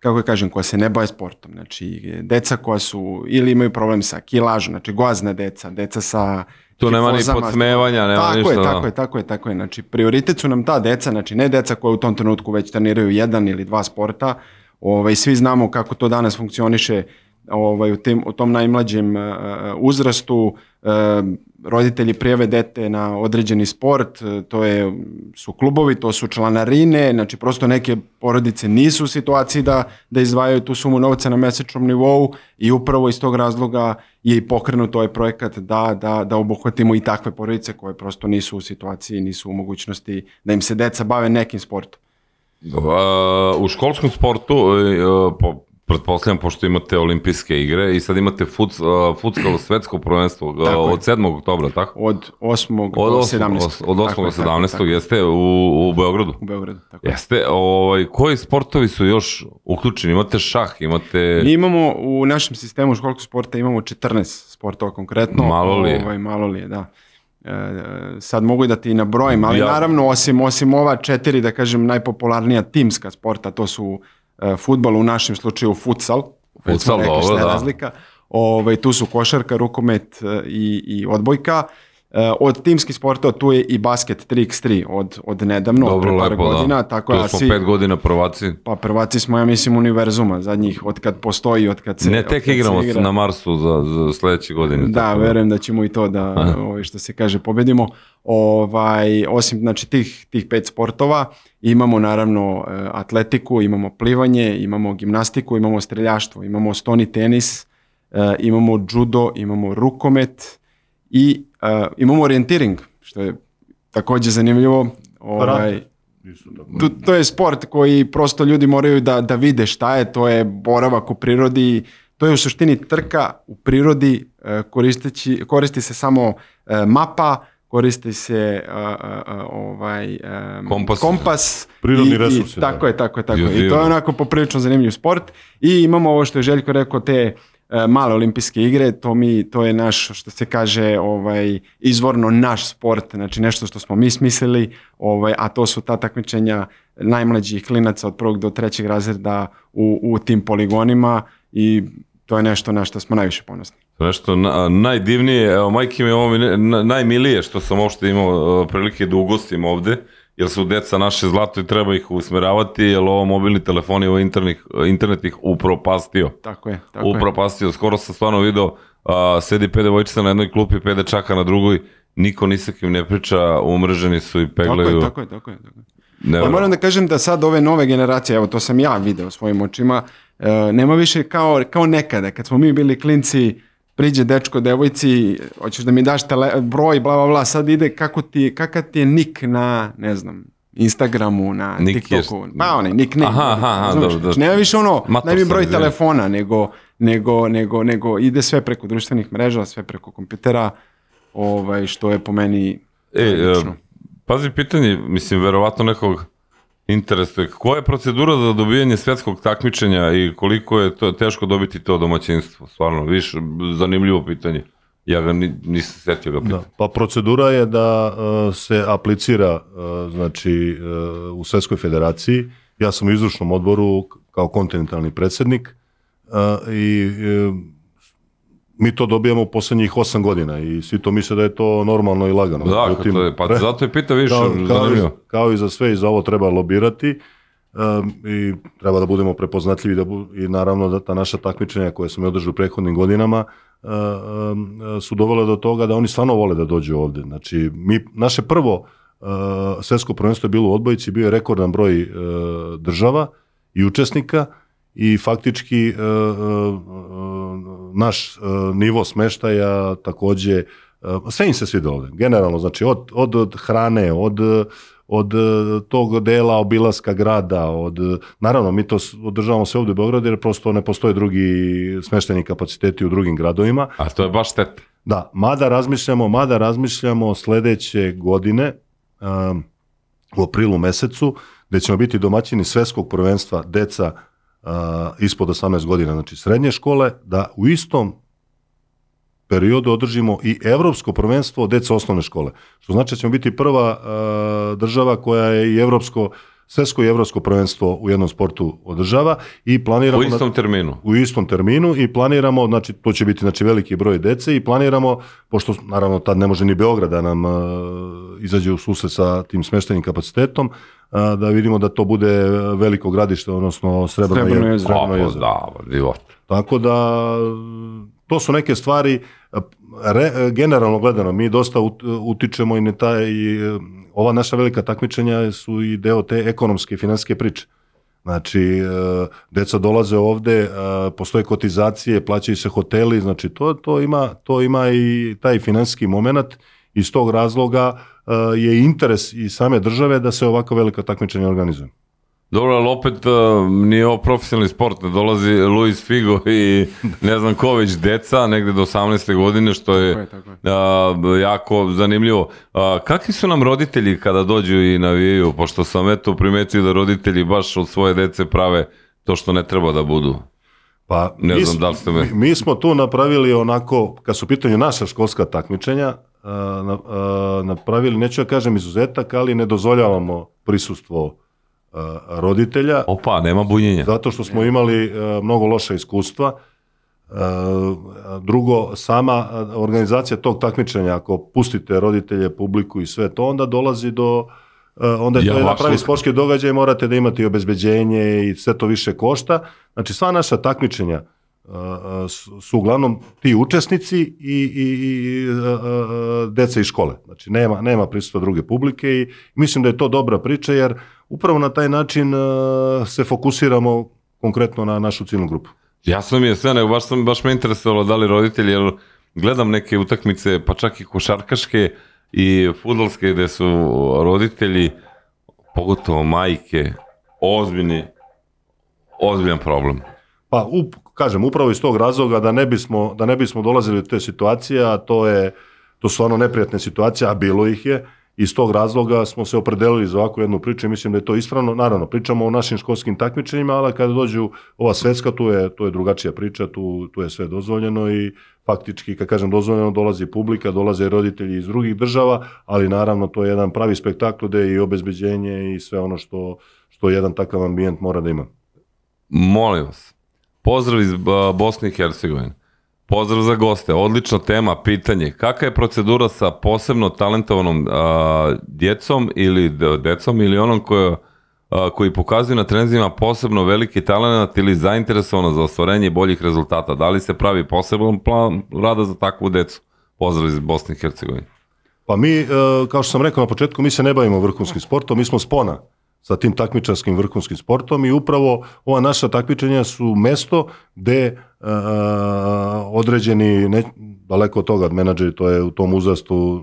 kako da kažem, koja se ne bave sportom. Znači, deca koja su ili imaju problem sa kilažom, znači gozna deca, deca sa Tu nema ni podsmevanja, nema tako ništa, Je, da. tako je, tako je, tako je. Znači, prioritet su nam ta deca, znači ne deca koja u tom trenutku već treniraju jedan ili dva sporta, Ovaj, svi znamo kako to danas funkcioniše ovaj, u, tim, u tom najmlađem uh, uzrastu. Roditelji prijave dete na određeni sport, uh, to je, su klubovi, to su članarine, znači prosto neke porodice nisu u situaciji da, da izdvajaju tu sumu novca na mesečnom nivou i upravo iz tog razloga je i pokrenut ovaj projekat da, da, da obuhvatimo i takve porodice koje prosto nisu u situaciji, nisu u mogućnosti da im se deca bave nekim sportom. U školskom sportu, uh, po, pretpostavljam, pošto imate olimpijske igre i sad imate futs, uh, futskalo svetsko prvenstvo uh, Tako od 7. oktobra, tako? Od 8. Od do 8. 17. Od 8. Tako do je, tako je, 17. tako je. jeste u, u Beogradu. U Beogradu. Tako je. Jeste, ovaj, koji sportovi su još uključeni? Imate šah, imate... Mi imamo u našem sistemu školskog sporta imamo 14 sportova konkretno. Malo li je? Ovaj, malo li je, da. E, sad mogu da ti nabrojim, ali Ja- naravno osim, osim ova četiri, da kažem, najpopularnija timska sporta, to su e, futbol, u našem slučaju futsal. Već smo Futsal, rekli šta dobro, je da. razlika. Ovaj, tu su košarka, rukomet e, i, i odbojka. E, od timskih sportova tu je i basket 3x3 od, od nedavno, Dobro, pre par lepo, godina. da. Tako Tu da smo svi- pet godina prvaci. pa prvaci smo, ja mislim, univerzuma zadnjih, od kad postoji, od kad se... Ne tek kad igramo igra. na Marsu za, za sledeće godine. Da, tako verujem da ćemo i to da, ovaj, što se kaže, pobedimo. Ovaj, osim znači, tih, tih pet sportova, imamo naravno e, atletiku, imamo plivanje, imamo gimnastiku, imamo streljaštvo, imamo stoni tenis, e, imamo judo, imamo rukomet i imamo orijentiring, što je takođe zanimljivo. Ovaj, Karate. Isto tako. to, to je sport koji prosto ljudi moraju da, da vide šta je, to je boravak u prirodi, to je u suštini trka u prirodi, e, koristeći, koristi se samo e, mapa, koristi se e, e, ovaj, e, Kompas. kompas Prirodni i- i- resursi, da. Tako je, tako je, tako je. I to je onako poprilično zanimljiv sport. I imamo ovo što je Željko rekao, te male olimpijske igre, to mi to je naš što se kaže ovaj izvorno naš sport, znači nešto što smo mi smislili, ovaj a to su ta takmičenja najmlađih klinaca od prvog do trećeg razreda u, u tim poligonima i to je nešto na što smo najviše ponosni. Nešto na, najdivnije, evo majke mi ovo mi na, najmilije što sam uopšte imao uh, prilike da ugostim ovde, jer su deca naše zlato i treba ih usmeravati, jer ovo mobilni telefon i ovo internet, internet ih upropastio. Tako je, tako je. upropastio. Skoro sam stvarno video, a, sedi pet devojčica na jednoj klupi, pet dečaka na drugoj, niko ni sa kim ne priča, umrženi su i Tako peglaju. je, tako je, tako je. Tako je. Ne, Pa moram da kažem da sad ove nove generacije, evo to sam ja video svojim očima, e, nema više kao, kao nekada, kad smo mi bili klinci, priđe dečko devojci, hoćeš da mi daš tele, broj, bla, bla, bla, sad ide kako ti, kakav ti je nik na, ne znam, Instagramu, na Nik je- TikToku, pa onaj nik, nik. Aha, aha, dobro, dobro. Znači, nema više ono, Mator daj mi broj telefona, nego, nego, nego, nego ide sve preko društvenih mreža, sve preko kompjutera, ovaj, što je po meni E, e, pazi pitanje, mislim, verovatno nekog interesuje. Koja je procedura za dobijanje svetskog takmičenja i koliko je to teško dobiti to domaćinstvo? Stvarno, viš, zanimljivo pitanje. Ja ga ni, nisam setio ga pitati. Da, pa procedura je da uh, se aplicira uh, znači uh, u Svetskoj federaciji. Ja sam u izvršnom odboru kao kontinentalni predsjednik uh, i uh, mi to dobijamo poslednjih osam godina i svi to misle da je to normalno i lagano. Da, Međutim, to je, pa pre- zato je pita više, kao, kao, i, kao i za sve i za ovo treba lobirati um, i treba da budemo prepoznatljivi da bu, i naravno da ta naša takmičenja koje smo održali u prethodnim godinama uh, um, su dovele do toga da oni stvarno vole da dođu ovde. Znači, mi, naše prvo uh, svetsko prvenstvo je bilo u odbojici, bio je rekordan broj uh, država i učesnika i faktički uh, uh, uh, naš nivo smeštaja takođe sve im se svide ovde. Generalno, znači od, od, od hrane, od od tog dela obilaska grada, od, naravno mi to održavamo sve ovde u Beogradu jer prosto ne postoje drugi smešteni kapaciteti u drugim gradovima. A to je baš šteta. Da, mada razmišljamo, mada razmišljamo sledeće godine um, u aprilu mesecu gde ćemo biti domaćini svetskog prvenstva deca uh, ispod 18 godina, znači srednje škole, da u istom periodu održimo i evropsko prvenstvo deca osnovne škole. Što znači da ćemo biti prva uh, država koja je i evropsko svetsko i evropsko prvenstvo u jednom sportu održava i planiramo U na- istom terminu. u istom terminu i planiramo, znači to će biti znači veliki broj dece i planiramo, pošto naravno tad ne može ni Beograd da nam uh, izađe u susret sa tim smeštenim kapacitetom, da vidimo da to bude veliko gradište, odnosno Srebrno, Srebrno je, jezero. Srebrno Pa, jezero. da, život. Tako da to su neke stvari re, generalno gledano mi dosta ut- utičemo i na taj i, ova naša velika takmičenja su i deo te ekonomske i finansijske priče. Znači, e, deca dolaze ovde, e, postoje kotizacije, plaćaju se hoteli, znači to, to, ima, to ima i taj finansijski moment. Iz tog razloga e, je interes i same države da se ovako velika takmičenja organizuje. Dobro, ali opet uh, nije ovo profesionalni sport, ne dolazi Luis Figo i ne znam ko već deca, negde do 18. godine, što je, Tako je, tako je. a, jako zanimljivo. A, kakvi su nam roditelji kada dođu i navijaju, pošto sam eto primetio da roditelji baš od svoje dece prave to što ne treba da budu. Pa, Ne mi, znam da li ste me- mi, mi smo tu napravili onako, kad su u pitanju naša školska takmičenja, na- napravili, neću da kažem izuzetak, ali ne dozvoljavamo prisustvo roditelja, Opa, nema bunjenja. zato što smo imali mnogo loša iskustva. Drugo, sama organizacija tog takmičenja, ako pustite roditelje, publiku i sve to, onda dolazi do onda je Ja, to jedan pravi sportski događaj, morate da imate i obezbeđenje i sve to više košta. Znači, sva naša takmičenja su uglavnom ti učesnici i, i, i deca iz škole. Znači, nema, nema prisustva druge publike i mislim da je to dobra priča, jer upravo na taj način se fokusiramo konkretno na našu ciljnu grupu. Jasno mi je sve, nego baš, sam, baš me interesovalo da li roditelji, jer gledam neke utakmice, pa čak i košarkaške i fudbalske, gde su roditelji, pogotovo majke, ozbiljni, ozbiljan problem. Pa, up, kažem, upravo iz tog razloga da ne bismo, da ne bismo dolazili u te situacije, a to je, to su stvarno neprijatne situacije, a bilo ih je, iz tog razloga smo se opredelili za ovakvu jednu priču i mislim da je to ispravno. Naravno, pričamo o našim školskim takmičenjima, ali kada dođu ova svetska, tu je, tu je drugačija priča, tu, tu je sve dozvoljeno i faktički, kad kažem dozvoljeno, dolazi publika, dolaze roditelji iz drugih država, ali naravno to je jedan pravi spektakl gde je i obezbeđenje i sve ono što, što jedan takav ambijent mora da ima. Molim vas, pozdrav iz Bosne i Hercegovine. Pozdrav za goste, odlična tema, pitanje. Kakva je procedura sa posebno talentovanom a, djecom ili de- decom ili onom koja, koji pokazuju na trenzima posebno veliki talent ili zainteresovano za ostvarenje boljih rezultata? Da li se pravi poseban plan rada za takvu decu? Pozdrav iz Bosne i Hercegovine. Pa mi, e, kao što sam rekao na početku, mi se ne bavimo vrhunskim sportom, mi smo spona sa tim takmičarskim vrhunskim sportom i upravo ova naša takmičenja su mesto gde e, određeni, ne, daleko od toga, menadžeri, to je u tom uzrastu,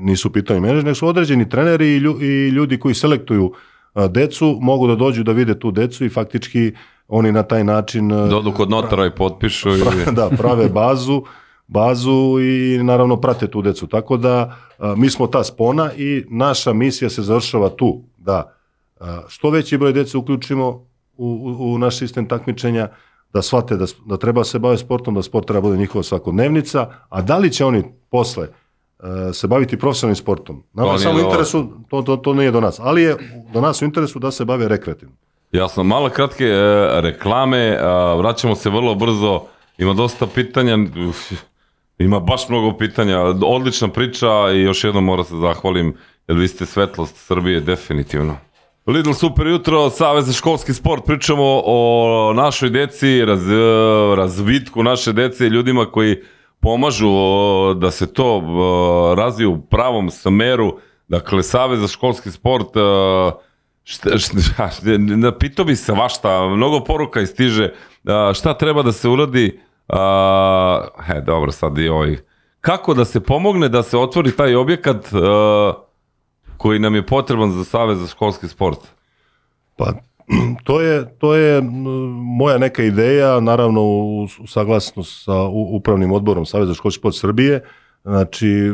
nisu pitanje menadžeri, nego su određeni treneri i, lju, i ljudi koji selektuju e, decu, mogu da dođu da vide tu decu i faktički oni na taj način e, Dodu kod notara i potpišu. I... da, prave bazu, bazu i naravno prate tu decu. Tako da a, mi smo ta spona i naša misija se završava tu, da što veći broj dece uključimo u, u, u naš sistem takmičenja, da shvate da, da treba se baviti sportom, da sport treba bude njihova svakodnevnica, a da li će oni posle e, se baviti profesionalnim sportom. Nama To samo interesu, to, to, to nije do nas, ali je do nas u interesu da se bave rekreativno. Jasno, malo kratke e, reklame, a, vraćamo se vrlo brzo, ima dosta pitanja, uf, ima baš mnogo pitanja, odlična priča i još jednom moram se zahvalim, jer vi ste svetlost Srbije definitivno. Lidl Super jutro, Savez za školski sport, pričamo o našoj deci, raz, razvitku naše dece i ljudima koji pomažu o, da se to o, razvije u pravom smeru. Dakle, Savez za školski sport, o, šta, šta, šta, pitao bi se vašta, mnogo poruka istiže, a, šta treba da se uradi, he, dobro, sad i ovaj, kako da se pomogne da se otvori taj objekat koji nam je potreban za Savez za školski sport? Pa to je, to je moja neka ideja, naravno u, u saglasnost sa upravnim odborom Saveza za školski sport Srbije. Znači, e,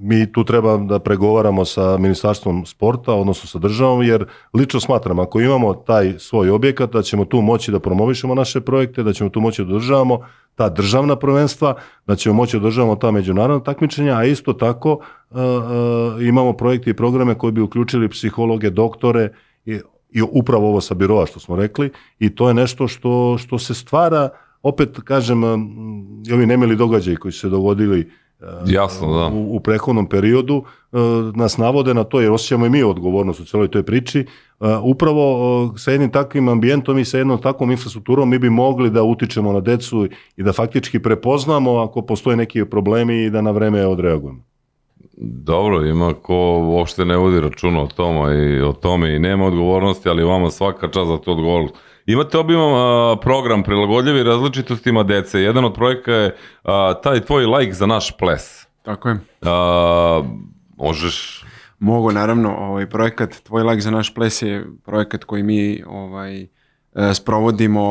mi tu treba da pregovaramo sa Ministarstvom sporta, odnosno sa državom, jer lično smatram, ako imamo taj svoj objekat, da ćemo tu moći da promovišemo naše projekte, da ćemo tu moći da održavamo ta državna prvenstva, da ćemo moći da održavamo ta međunarodna takmičenja, a isto tako e, imamo projekte i programe koji bi uključili psihologe, doktore i, i upravo ovo sa biroa što smo rekli. I to je nešto što, što se stvara opet kažem ovi nemili događaji koji su se dogodili Jasno, da. u, u prethodnom periodu e, nas navode na to jer osjećamo i mi odgovornost u celoj toj priči. E, upravo e, sa jednim takvim ambijentom i sa jednom takvom infrastrukturom mi bi mogli da utičemo na decu i da faktički prepoznamo ako postoje neki problemi i da na vreme odreagujemo. Dobro, ima ko uopšte ne vodi računa o tome i o tome i nema odgovornosti, ali vama svaka čast za tu odgovornost. Imate obiman a, program prilagodljivi različitostima dece. Jedan od projekata je a, taj tvoj like za naš ples. Tako je. A, možeš... Mogu, naravno, ovaj projekat Tvoj lag za naš ples je projekat koji mi ovaj, sprovodimo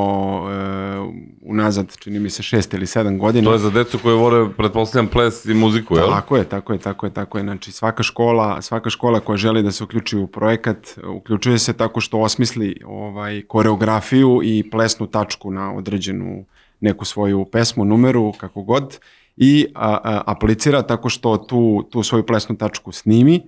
e, unazad, čini mi se, šest ili sedam godina. To je za decu koje vole, pretpostavljam, ples i muziku, jel? Tako je, tako je, tako je, tako je. Znači svaka škola, svaka škola koja želi da se uključi u projekat, uključuje se tako što osmisli ovaj koreografiju i plesnu tačku na određenu neku svoju pesmu, numeru, kako god i a, a, aplicira tako što tu, tu svoju plesnu tačku snimi, e,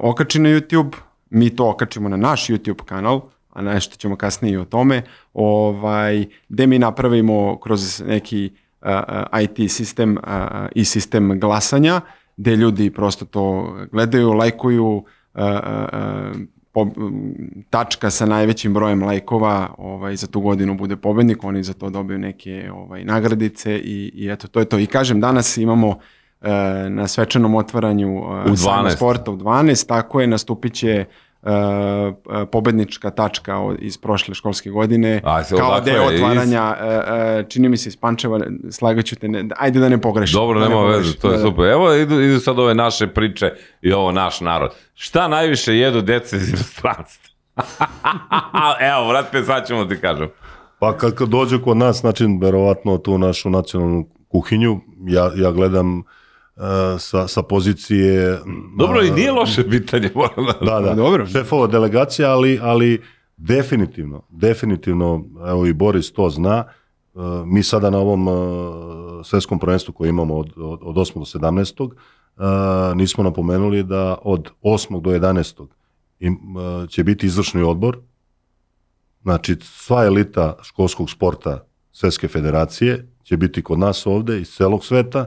okači na YouTube, mi to okačimo na naš YouTube kanal, a nešto ćemo kasnije i o tome, ovaj, gde mi napravimo kroz neki a, IT sistem a, i sistem glasanja, gde ljudi prosto to gledaju, lajkuju, a, a, po, tačka sa najvećim brojem lajkova ovaj, za tu godinu bude pobednik, oni za to dobiju neke ovaj, nagradice i, i eto, to je to. I kažem, danas imamo e, na svečanom otvaranju e, U Sajma 12. sporta u 12, tako je, nastupit će pobednička tačka iz prošle školske godine A, se kao deo je? Iz- otvaranja e, e, čini mi se iz Pančeva slagaću te, ne, ajde da ne pogrešim Dobro, da ne nema pogrešim. veze, to je Da, da. super. Evo idu, idu sad ove naše priče i ovo naš narod. Šta najviše jedu dece iz inostranstva? Evo, vrate, sad ćemo ti kažem. Pa kad, kad dođe kod nas, znači, verovatno tu našu nacionalnu kuhinju, ja, ja gledam uh, sa, sa pozicije... Dobro, uh, i nije loše pitanje. moram da- Da, da, dobro. šefova delegacija, ali, ali definitivno, definitivno, evo i Boris to zna, uh, mi sada na ovom uh, svetskom prvenstvu koje imamo od, od, od 8. do 17. Uh, nismo napomenuli da od 8. do 11. Im, uh, će biti izvršni odbor, znači sva elita školskog sporta Svetske federacije će biti kod nas ovde iz celog sveta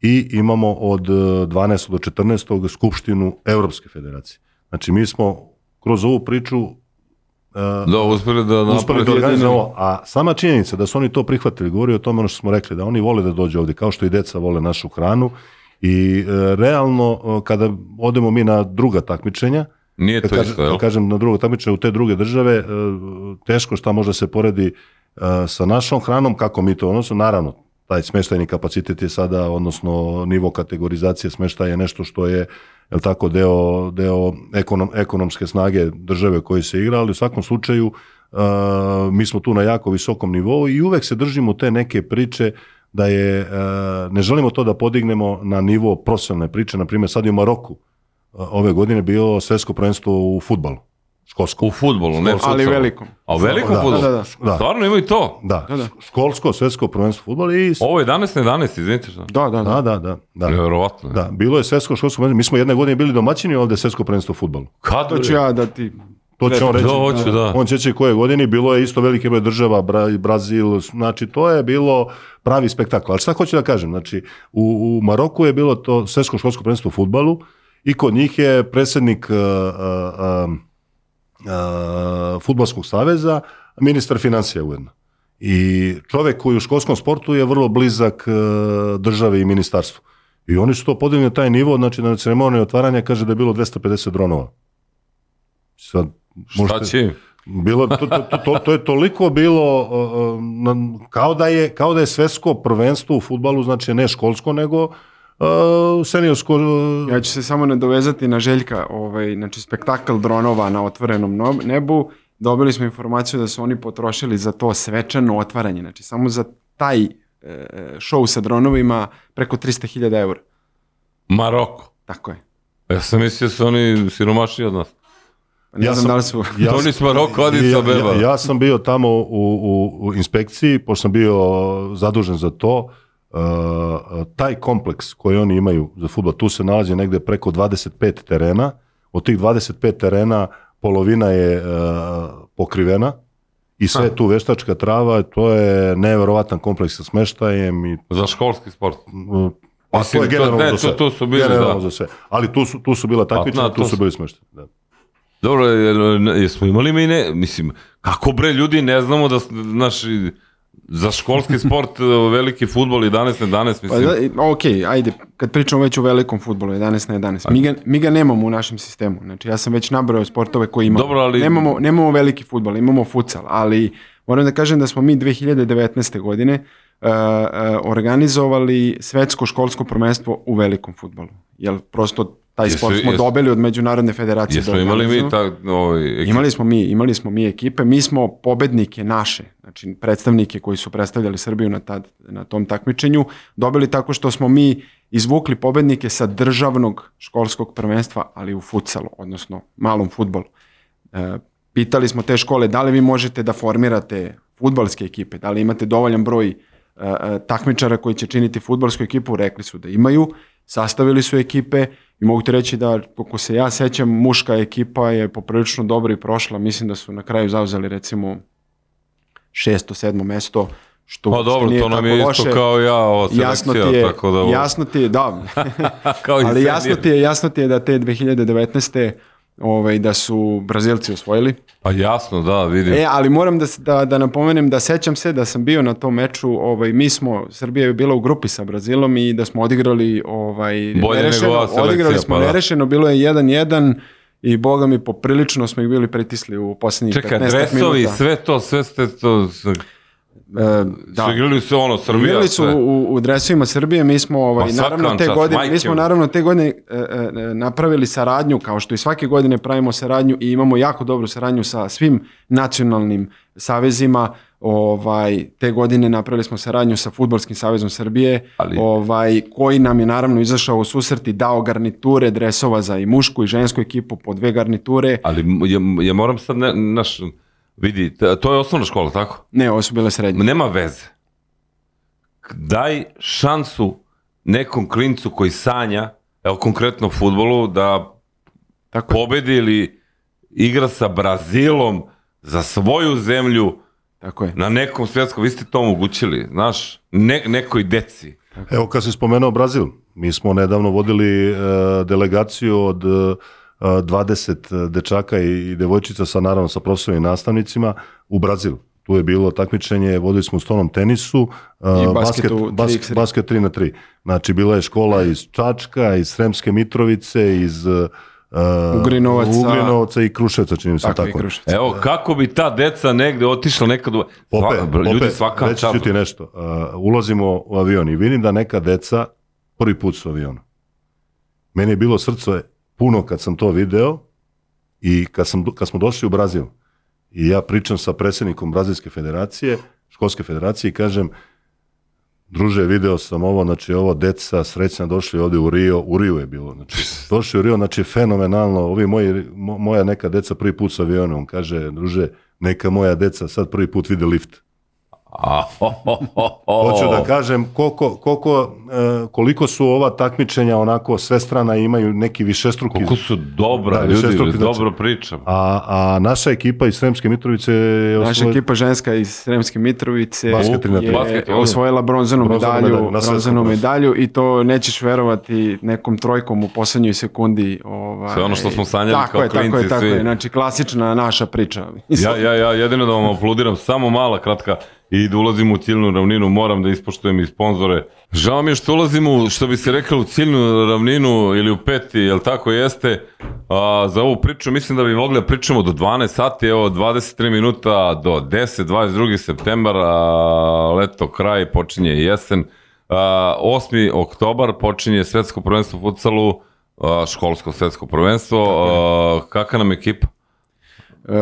i imamo od uh, 12. do 14. skupštinu Evropske federacije. Znači mi smo kroz ovu priču uh, Da, uspeli da uspeli da ovo. A sama činjenica da su oni to prihvatili, govori o tome ono što smo rekli, da oni vole da dođu ovde, kao što i deca vole našu hranu. I e, realno, e, kada odemo mi na druga takmičenja, Nije to kažem, isto, jel? kažem na drugo takmičenje u te druge države, e, teško šta može se poredi e, sa našom hranom, kako mi to odnosno, naravno, taj smeštajni kapacitet je sada, odnosno nivo kategorizacije smeštaja je nešto što je jel tako, deo, deo ekonom, ekonomske snage države koji se igra, ali u svakom slučaju uh, mi smo tu na jako visokom nivou i uvek se držimo te neke priče da je, uh, ne želimo to da podignemo na nivo profesionalne priče, na primjer sad je u Maroku uh, ove godine bilo svetsko prvenstvo u futbalu, školsko. U futbolu, ne Ali futsalu. velikom. A u velikom Da, futbolu? da, da, da. Stvarno ima i to? Da, Da, da. školsko svetsko prvenstvo u futbalu i... Ovo je 11 na 11, izvinite što. Da, da, da. Da, da, da. da. Nevjerovatno. Da, bilo je svetsko školsko prvenstvo. Mi smo jedne godine bili domaćini ovde svetsko prvenstvo u futbalu. Kad? To ću ja da ti... To će on reći. Da, hoću, da. On će reći koje godine bilo je isto veliki broj država, Bra, Brazil, znači to je bilo pravi spektakl. Ali šta hoću da kažem, znači u, u Maroku je bilo to svetsko školsko prvenstvo u futbalu i kod njih je predsjednik uh, uh, uh, futbalskog saveza, ministar financija ujedno. I čovek koji u školskom sportu je vrlo blizak uh, državi i ministarstvu. I oni su to podigli na taj nivo, znači na ceremoniji otvaranja kaže da je bilo 250 dronova. Sad, Šta će bilo, to, to, to, to, je toliko bilo na- kao, da je, kao da je svetsko prvenstvo u futbalu, znači ne školsko, nego uh, seniorsko. uh, Ja ću se samo nadovezati na Željka, ovaj, znači spektakl dronova na otvorenom no- nebu. Dobili smo informaciju da su oni potrošili za to svečano otvaranje, znači samo za taj e, show sa dronovima preko 300.000 eura. Maroko. Tako je. Ja sam mislio da su oni siromašni od nas. Ne Ja znam sam- da li su... Ja Oni s Maroko, ja, Addis Abeba. ja, ja sam bio tamo u, u, u inspekciji, pošto sam bio zadužen za to, uh, taj kompleks koji oni imaju za futbol, tu se nalazi negde preko 25 terena, od tih 25 terena polovina je uh, pokrivena i sve tu veštačka trava, to je neverovatan kompleks sa smeštajem i Za školski sport. uh, Pa Mislim, to je to- generalno ne, za sve. to- to su bili, generalno da. za sve. Ali tu su, tu su bila takmičenja, na, tu to su su- bili smešteni. Da. Dobro, jesmo imali mi ne, mislim, kako bre ljudi ne znamo da, s- znaš, i za školski sport, veliki futbol 11 na 11, Pa, mislim, da, ok, ajde, kad pričamo već o velikom futbolu, 11 na 11, mi ga, mi ga nemamo u našem sistemu. Znači, ja sam već nabrao sportove koje imamo. Dobro, ali- Nemamo, nemamo veliki futbol, imamo futsal, ali moram da kažem da smo mi 2019. godine uh, uh, organizovali svetsko školsko prvenstvo u velikom futbolu. Jer prosto taj sport smo jesu- dobili od Međunarodne federacije. jesmo da imali mi tak, ovaj, ekipu? Imali smo mi, imali smo mi ekipe, mi smo pobednike naše, znači predstavnike koji su predstavljali Srbiju na, tad, na tom takmičenju, dobili tako što smo mi izvukli pobednike sa državnog školskog prvenstva, ali u futsalu, odnosno malom futbolu. E, pitali smo te škole da li vi možete da formirate futbalske ekipe, da li imate dovoljan broj e, e, takmičara koji će činiti futbalsku ekipu, rekli su da imaju, sastavili su ekipe i mogu ti reći da, kako se ja sećam, muška ekipa je poprilično dobro i prošla, mislim da su na kraju zauzeli recimo šesto, sedmo mesto, što Pa dobro, nije to nam je isto kao ja, ova jasno ti je, tako da... jasno ti je, da, kao ali jasno ti je, jasno ti je da te 2019. Ovaj, da su Brazilci osvojili. Pa jasno, da, vidim. E, ali moram da, da, da napomenem da sećam se da sam bio na tom meču, ovaj, mi smo, Srbija je bila u grupi sa Brazilom i da smo odigrali ovaj, Bolje selekcija, odigrali smo pa da. nerešeno, bilo je 1-1 i boga mi poprilično smo ih bili pritisli u posljednjih 15 Čekaj, minuta. dresovi, sve to, sve ste to... E, da. Su igrali su ono, Srbija, Igrali su u, u dresovima Srbije, mi smo ovaj, Pa naravno te godine, majke mi smo naravno te godine e, e, napravili saradnju kao što i svake godine pravimo saradnju i imamo jako dobru saradnju sa svim nacionalnim savezima. Ovaj te godine napravili smo saradnju sa fudbalskim savezom Srbije, Ali- ovaj koji nam je naravno izašao u susret i dao garniture dresova za i mušku i žensku ekipu po dve garniture. Ali ja, ja moram sad, ne, naš, vidi, to je osnovna škola, tako? Ne, ovo su bile srednje. Nema veze. Daj šansu nekom klincu koji sanja, evo konkretno u futbolu, da Tako pobedi ili igra sa Brazilom za svoju zemlju tako je. na nekom svjetskom, vi ste to omogućili, znaš, ne, nekoj deci. Evo kad si spomenuo Brazil, mi smo nedavno vodili e, delegaciju od e, 20 dečaka i, devojčica sa naravno sa profesorima i nastavnicima u Brazil. Tu je bilo takmičenje, vodili smo u stolnom tenisu, e, I basket, basket, 3x3. basket 3 na 3. Znači bila je škola iz Čačka, iz Sremske Mitrovice, iz e, Ugrinovaca. Ugrinovaca i Kruševca, čini mi se Tako, tako. Evo, kako bi ta deca negde otišla nekad u... Pope, Sva- ljudi Pope, svaka reći ću ti nešto. Uh, ulazimo u avion i vidim da neka deca prvi put su u avionu. Meni je bilo srce puno kad sam to video i kad, sam, kad smo došli u Brazil i ja pričam sa predsjednikom Brazilske federacije, školske federacije i kažem druže, video sam ovo, znači ovo deca srećna došli ovdje u Rio, u Rio je bilo, znači došli u Rio, znači fenomenalno, ovi moji, mo- moja neka deca prvi put sa avionom, kaže, druže, neka moja deca sad prvi put vide lift. Hoću da kažem koliko, koliko, e, koliko su ova takmičenja onako svestrana i imaju neki višestruki... Koliko su dobra, Da, ljudi, znači- dobro pričam. A, a naša ekipa iz Sremske Mitrovice je Naša osvoj- ekipa ženska iz Sremske Mitrovice Basket je Basket, osvojila bronzanu, Bronzanu medalju, medalju na bronzanu medalju i to nećeš verovati nekom trojkom u poslednjoj sekundi. Ovaj, Sve ono što smo sanjali tako kao je, tako je, klinci tako svi. je. Znači, klasična naša priča. Ja, ja, ja jedino da vam aplaudiram, samo mala, kratka, i da ulazim u ciljnu ravninu, moram da ispoštujem i sponzore. Žao mi je što ulazim u, što bi se reklo, u ciljnu ravninu ili u peti, jel tako jeste? A, za ovu priču mislim da bi mogli da pričamo do 12 sati, evo 23 minuta do 10, 22. septembar, a, leto, kraj, počinje jesen. A, 8. oktobar počinje svetsko prvenstvo u futsalu, a, školsko svetsko prvenstvo. A, kakva nam ekipa? E,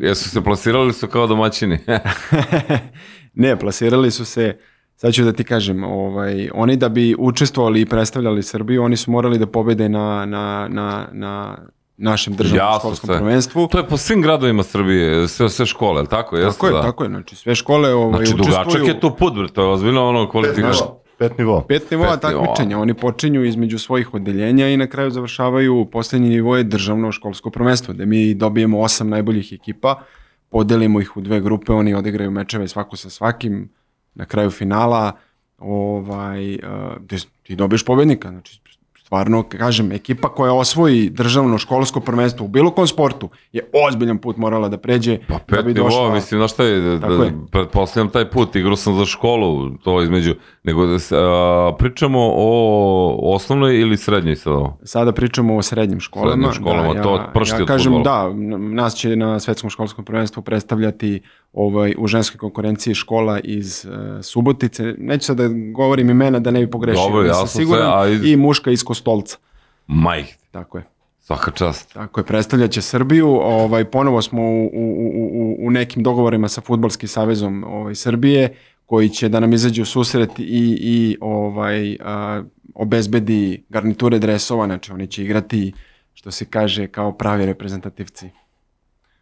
Jesu se plasirali su kao domaćini? ne, plasirali su se, sad ću da ti kažem, ovaj, oni da bi učestvovali i predstavljali Srbiju, oni su morali da pobede na, na, na, na našem državnom Jasno školskom sve. prvenstvu. to je po svim gradovima Srbije, sve, sve škole, je li tako? Jeste, Tako je, da? tako je, znači sve škole ovaj, Znači, dugačak učestvuju. je to put, bre, to je ozbiljno ono kvalifikacija. Pet nivoa. Pet nivoa Pet nivoa. takmičenja, oni počinju između svojih odeljenja i na kraju završavaju poslednji nivo je državno školsko prvenstvo, gde mi dobijemo osam najboljih ekipa, podelimo ih u dve grupe, oni odigraju mečeve svako sa svakim, na kraju finala ovaj, uh, gde ti dobiješ pobednika. Znači, stvarno, kažem, ekipa koja osvoji državno školsko prvenstvo u bilo kom sportu je ozbiljan put morala da pređe Pa da pet bi nivoa, došla. mislim, znaš šta je, Tako da, je. pretpostavljam taj put, igrao sam za školu, to između, nego da se, a, pričamo o osnovnoj ili srednjoj sad ovo? Sada pričamo o srednjim školama. Srednjim školama, da, to ja, pršti ja od kažem fudbala. da, nas će na svetskom školskom prvenstvu predstavljati ovaj, u ženskoj konkurenciji škola iz uh, Subotice. Neću sad da govorim imena da ne bi pogrešio. Dobro, ja sam siguran. sve, a iz- I muška iz Kostolca. Majh, Tako je. svaka čast. Tako je, predstavljaće Srbiju. Ovaj, ponovo smo u, u, u, u- u nekim dogovorima sa Futbolskim savezom ovaj, Srbije, koji će da nam izađe u susret i, i ovaj, a, obezbedi garniture dresova, znači oni će igrati, što se kaže, kao pravi reprezentativci.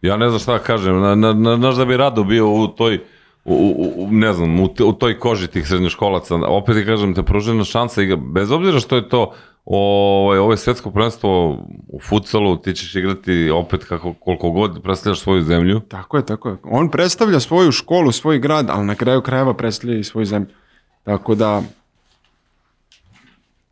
Ja ne znam šta da kažem, na, na, na, znaš da bi rado bio u toj, u, u, ne znam, u, u toj koži tih srednjoškolaca, opet ti kažem, te pružena šansa, i bez obzira što je to ovaj, ovo je svetsko prvenstvo u futsalu, ti ćeš igrati opet kako, koliko god predstavljaš svoju zemlju. Tako je, tako je. On predstavlja svoju školu, svoj grad, ali na kraju krajeva predstavlja i svoju zemlju. Tako da,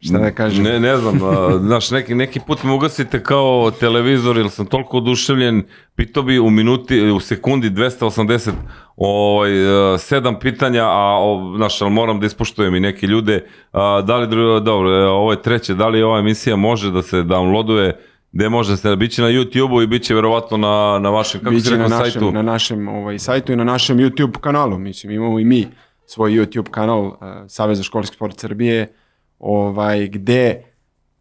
šta da kažem? Ne, ne znam, a, znaš, neki, neki put me ugasite kao televizor, jer sam toliko oduševljen, pitao bi u minuti, u sekundi 280 ovaj, e, sedam pitanja, a o, znaš, ali moram da ispoštujem i neke ljude, a, da li, dobro, e, ovo je treće, da li ova emisija može da se downloaduje, gde može se, bit će na YouTube-u i bit će verovatno na, na vašem, kako na rekao, našem, sajtu. na našem ovaj, sajtu i na našem YouTube kanalu. Mislim, imamo i mi svoj YouTube kanal uh, Saveza školski sport Srbije, ovaj, gde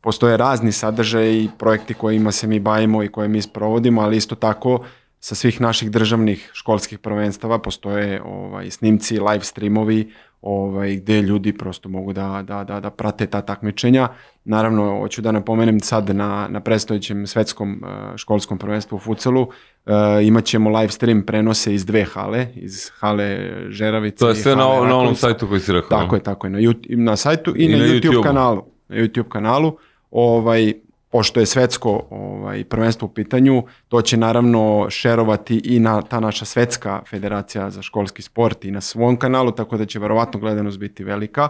postoje razni sadržaji i projekti kojima se mi bavimo i koje mi sprovodimo, ali isto tako sa svih naših državnih školskih prvenstava postoje ovaj, snimci, live streamovi ovaj, gde ljudi prosto mogu da, da, da, da prate ta takmičenja. Naravno, hoću da napomenem sad na, na predstojećem svetskom uh, školskom prvenstvu u futsalu uh, imat ćemo live stream prenose iz dve hale, iz hale Žeravice To je sve na, na onom sajtu koji si rekao. Tako je, tako je. Na, YouTube, na sajtu i, I na, na YouTube YouTubeu. kanalu. Na YouTube kanalu. Ovaj, pošto je svetsko ovaj, prvenstvo u pitanju, to će naravno šerovati i na ta naša svetska federacija za školski sport i na svom kanalu, tako da će verovatno gledanost biti velika.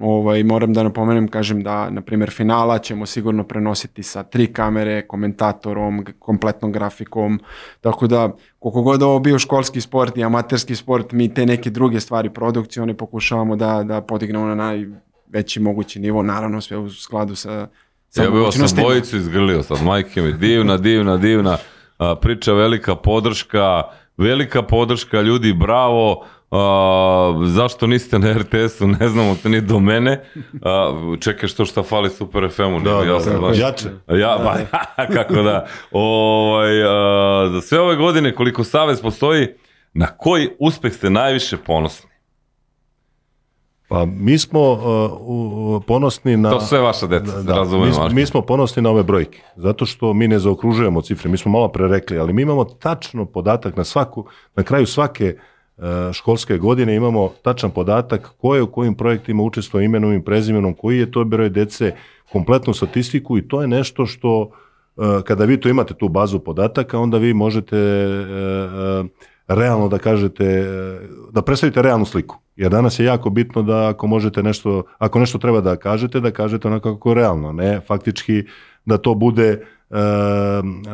Ovaj, moram da napomenem, kažem da, na primjer, finala ćemo sigurno prenositi sa tri kamere, komentatorom, kompletnom grafikom, tako da koliko god ovo bio školski sport i amaterski sport, mi te neke druge stvari produkcione pokušavamo da, da podignemo na najveći mogući nivo, naravno sve u skladu sa, sa Ja bih vas mogućnostima. bojicu izgrlio sad, majke mi, divna, divna, divna a, priča, velika podrška, velika podrška, ljudi, bravo, a, zašto niste na RTS-u, ne znamo, to ni do mene, a, čekaj što šta fali Super FM-u, Da, nego da, ja sam, da, jače. Ja, ba, kako da, ovaj, a, za sve ove godine koliko Savez postoji, na koji uspeh ste najviše ponosni? Pa mi smo uh, ponosni na... To sve vaša deca, Da, razumem. mi, smo- Marko. mi smo ponosni na ove brojke, zato što mi ne zaokružujemo cifre, mi smo malo pre rekli, ali mi imamo tačno podatak na svaku, na kraju svake uh, školske godine imamo tačan podatak ko je u kojim projektima učestvuje imenom i prezimenom, koji je to broj dece, kompletnu statistiku i to je nešto što uh, kada vi to imate tu bazu podataka, onda vi možete uh, uh, realno da kažete, uh, da predstavite realnu sliku. Jer danas je jako bitno da ako možete nešto, ako nešto treba da kažete, da kažete onako kako je realno, ne faktički da to bude e,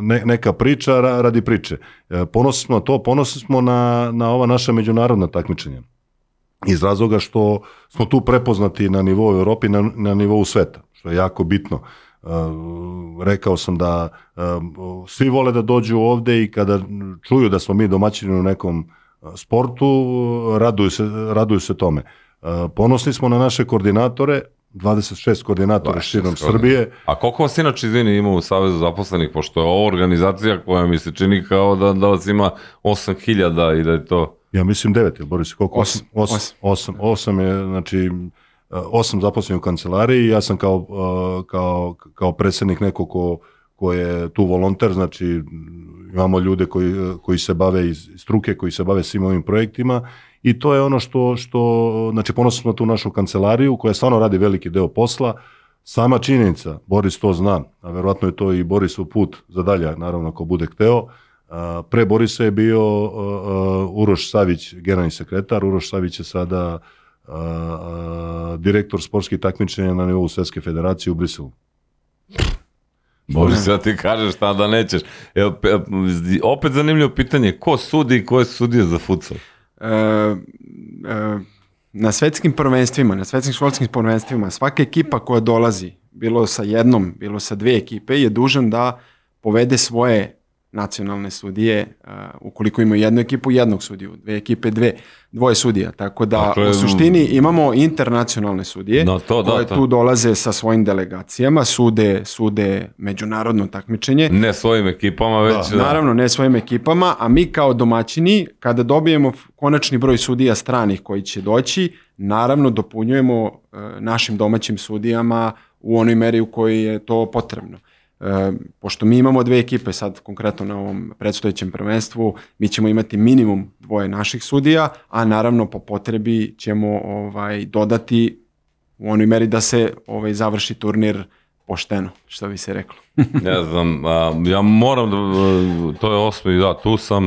ne, neka priča ra- radi priče. E, Ponosni smo na to, ponosni smo na, na ova naša međunarodna takmičenja. Iz razloga što smo tu prepoznati na nivou Europi, na, na nivou sveta, što je jako bitno. Rekao sam da e, svi vole da dođu ovde i kada čuju da smo mi domaćini u nekom e, sportu, raduju se, raduju se tome. Ponosni smo na naše koordinatore, 26 koordinatora 26 širom. Srbije. A koliko vas inače, izvini, ima u Savezu zaposlenih, pošto je ovo organizacija koja mi se čini kao da, da vas ima 8000 i da je to... Ja mislim devet, jel Boris, koliko? Osam. Osam, osam, osam je, znači, osam zaposlenih u kancelariji ja sam kao, e, kao, kao predsjednik neko ko, ko je tu volonter, znači imamo ljude koji, koji se bave iz struke, koji se bave svim ovim projektima i to je ono što, što znači ponosno smo tu našu kancelariju koja stvarno radi veliki deo posla, Sama činjenica, Boris to zna, a verovatno je to i Borisov put za dalje, naravno ako bude hteo, a, pre Borisa je bio Uroš Savić, generalni sekretar, Uroš Savić je sada a, a, direktor sportskih takmičenja na nivou Svetske federacije u Briselu. Bože, sad ti kažeš šta da nećeš. Evo, pe- opet zanimljivo pitanje, ko sudi i ko je sudio za futsal? E, e, na svetskim prvenstvima, na svetskim školskim prvenstvima, svaka ekipa koja dolazi, bilo sa jednom, bilo sa dve ekipe, je dužan da povede svoje nacionalne sudije, uh, ukoliko imaju jednu ekipu, jednog sudiju, dve ekipe, dve, dvoje sudija. Tako da Dakle, u suštini imamo internacionalne sudije No, to da, koje to. tu dolaze sa svojim delegacijama, sude, sude međunarodno takmičenje. Ne svojim ekipama, već... Da, Naravno, ne svojim ekipama, a mi kao domaćini, kada dobijemo konačni broj sudija stranih koji će doći, naravno dopunjujemo e, našim domaćim sudijama u onoj meri u kojoj je to potrebno. E, pošto mi imamo dve ekipe sad konkretno na ovom predstojećem prvenstvu, mi ćemo imati minimum dvoje naših sudija, a naravno po potrebi ćemo ovaj dodati u onoj meri da se ovaj završi turnir pošteno, što bi se reklo. Ne znam, a, ja moram da, to je osmi, da, tu sam.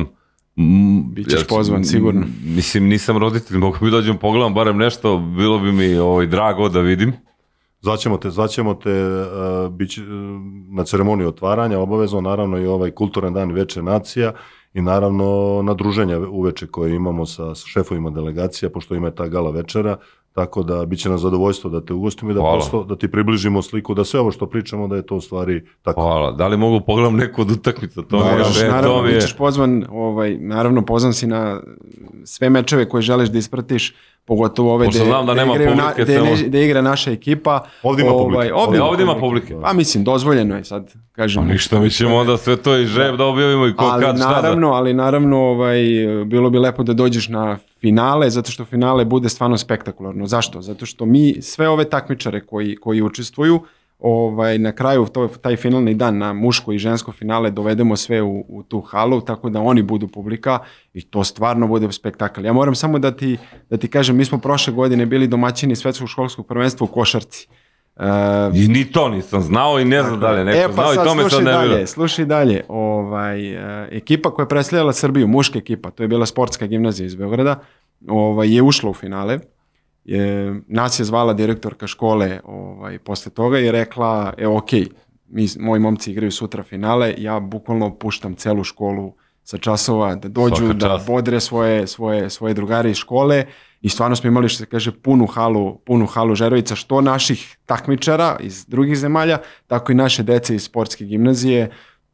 Mm, Bićeš ja- pozvan, sigurno. Mislim, nisam roditelj, mogu bi dođem pogledam barem nešto, bilo bi mi ovaj, drago da vidim. Zvaćemo te, zvaćemo te uh, bit će, uh, na ceremoniju otvaranja, obavezno naravno i ovaj kulturan dan Veče nacija i naravno na druženja uveče koje imamo sa, sa šefovima delegacija, pošto ima ta gala večera, tako da bit će nam zadovoljstvo da te ugostimo i da, Hvala. prosto, da ti približimo sliku, da sve ovo što pričamo da je to u stvari tako. Hvala. Da li mogu pogledam neku od utakmica? To mi je, Možeš, e, to naravno, mi je. bit ćeš pozvan, ovaj, naravno pozvan si na sve mečeve koje želiš da ispratiš, pogotovo ove Pošto gde, znam da nema igraju na, publike, gde, ne- gde igra naša ekipa. Ovdje ima publike. Ovdje, E, ovdje ima publike. Pa mislim, dozvoljeno je sad, kažem. Ništa, mi ćemo onda sve to i žeb da objavimo i ko ali kad šta da... naravno, ali naravno ovaj, bilo bi lepo da dođeš na finale, zato što finale bude stvarno spektakularno. Zašto? Zato što mi sve ove takmičare koji, koji učestvuju, ovaj, na kraju to, taj finalni dan na muško i žensko finale dovedemo sve u, u tu halu, tako da oni budu publika i to stvarno bude spektakl. Ja moram samo da ti, da ti kažem, mi smo prošle godine bili domaćini svetskog školskog prvenstva u košarci. E, I ni to nisam znao i ne znam da li je neko e pa znao i sad to me sad nervira. dalje, slušaj dalje. Ovaj, e, ekipa koja je predstavljala Srbiju, muška ekipa, to je bila sportska gimnazija iz Beograda, ovaj, je ušla u finale. Je, nas je zvala direktorka škole ovaj, posle toga i rekla, e ok, mi, moji momci igraju sutra finale, ja bukvalno puštam celu školu sa časova da dođu, Svaka da bodre svoje, svoje, svoje drugare iz škole i stvarno smo imali što se kaže punu halu, punu halu Žerovica, što naših takmičara iz drugih zemalja, tako i naše dece iz sportske gimnazije.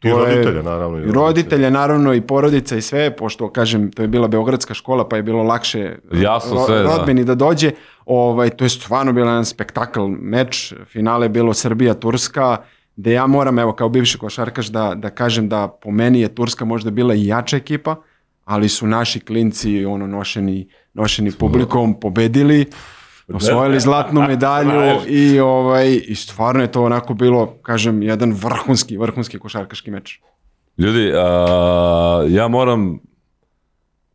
I roditelja, naravno. I roditelje, naravno, i porodica i sve, pošto, kažem, to je bila beogradska škola, pa je bilo lakše Jasno, ro- sve, da. rodbini da dođe. Ovaj, to je stvarno bilo jedan spektakl meč, finale je bilo Srbija-Turska, gde ja moram, evo, kao bivši košarkaš, da, da kažem da po meni je Turska možda bila i jača ekipa, ali su naši klinci, ono, nošeni, nošeni publikom, pobedili, osvojili zlatnu medalju i, ovaj, i stvarno je to onako bilo, kažem, jedan vrhunski, vrhunski košarkaški meč. Ljudi, a, ja moram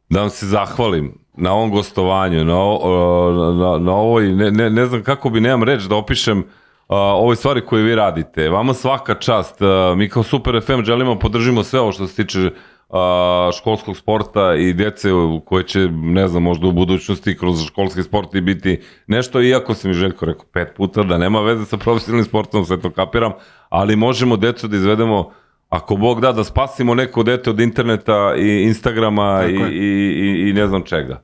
da vam se zahvalim na ovom gostovanju, na, o- na, na ovoj, ne, ne, ne znam kako bi, nemam reč da opišem a, ove stvari koje vi radite. Vama svaka čast, a, mi kao Super FM želimo podržimo sve ovo što se tiče a, školskog sporta i djece u- koje će, ne znam, možda u budućnosti kroz školski sport i biti nešto, iako sam mi Željko rekao pet puta da nema veze sa profesionalnim sportom, sve to kapiram, ali možemo decu da izvedemo Ako Bog da, da spasimo neko dete od interneta i Instagrama i, i, i, i ne znam čega.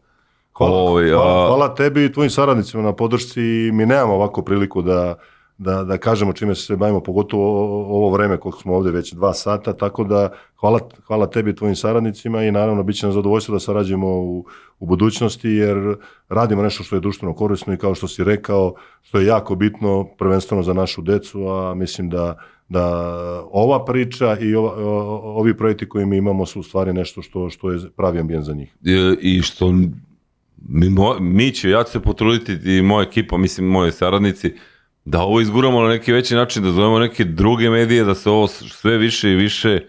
Hvala, Ovaj, hvala, a- hvala tebi i tvojim saradnicima na podršci i mi nemamo ovako priliku da, da, da kažemo čime se sve bavimo, pogotovo ovo vreme koliko smo ovdje već dva sata, tako da hvala, hvala tebi i tvojim saradnicima i naravno bit će nam zadovoljstvo da sarađujemo u, u budućnosti jer radimo nešto što je društveno korisno i kao što si rekao, što je jako bitno prvenstveno za našu decu, a mislim da da ova priča i ova, ovi projekti koje mi imamo su u stvari nešto što, što je pravi ambijent za njih. I što mi, mi će, ja ću se potruditi i moja ekipa, mislim moji saradnici, da ovo izguramo na neki veći način, da zovemo neke druge medije, da se ovo sve više i više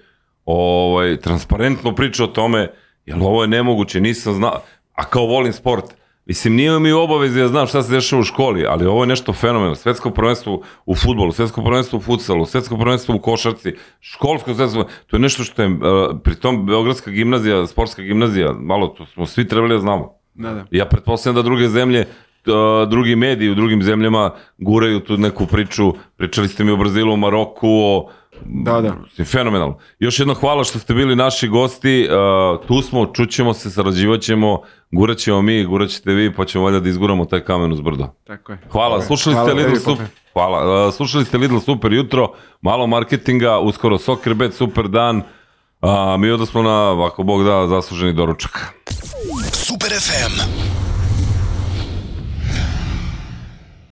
ovaj, transparentno priča o tome, jer ovo je nemoguće, nisam znao, a kao volim sport, Mislim, nije mi obavezi da znam šta se dešava u školi, ali ovo je nešto fenomenalno. Svetsko prvenstvo u futbolu, svetsko prvenstvo u futsalu, svetsko prvenstvo u košarci, školsko svetsko, to je nešto što je, uh, pri tom Beogradska gimnazija, sportska gimnazija, malo to smo svi trebali da znamo. Da, da. Ja pretpostavljam da druge zemlje uh, drugi mediji u drugim zemljama guraju tu neku priču. Pričali ste mi o Brazilu, o Maroku, o Da, da. Fenomenalno. Još jedno hvala što ste bili naši gosti. Uh, tu smo, čućemo se, sarađivat ćemo, gurat ćemo mi, gurat ćete vi, pa ćemo valjda da izguramo taj kamen uz brdo. Tako je. Hvala, slušali Hvala ste Lidl Super. Pope. Hvala. Uh, slušali ste Lidl Super jutro, malo marketinga, uskoro Soccerbet, super dan. A mi smo na, ako Bog da, zasluženi doručak. Super FM.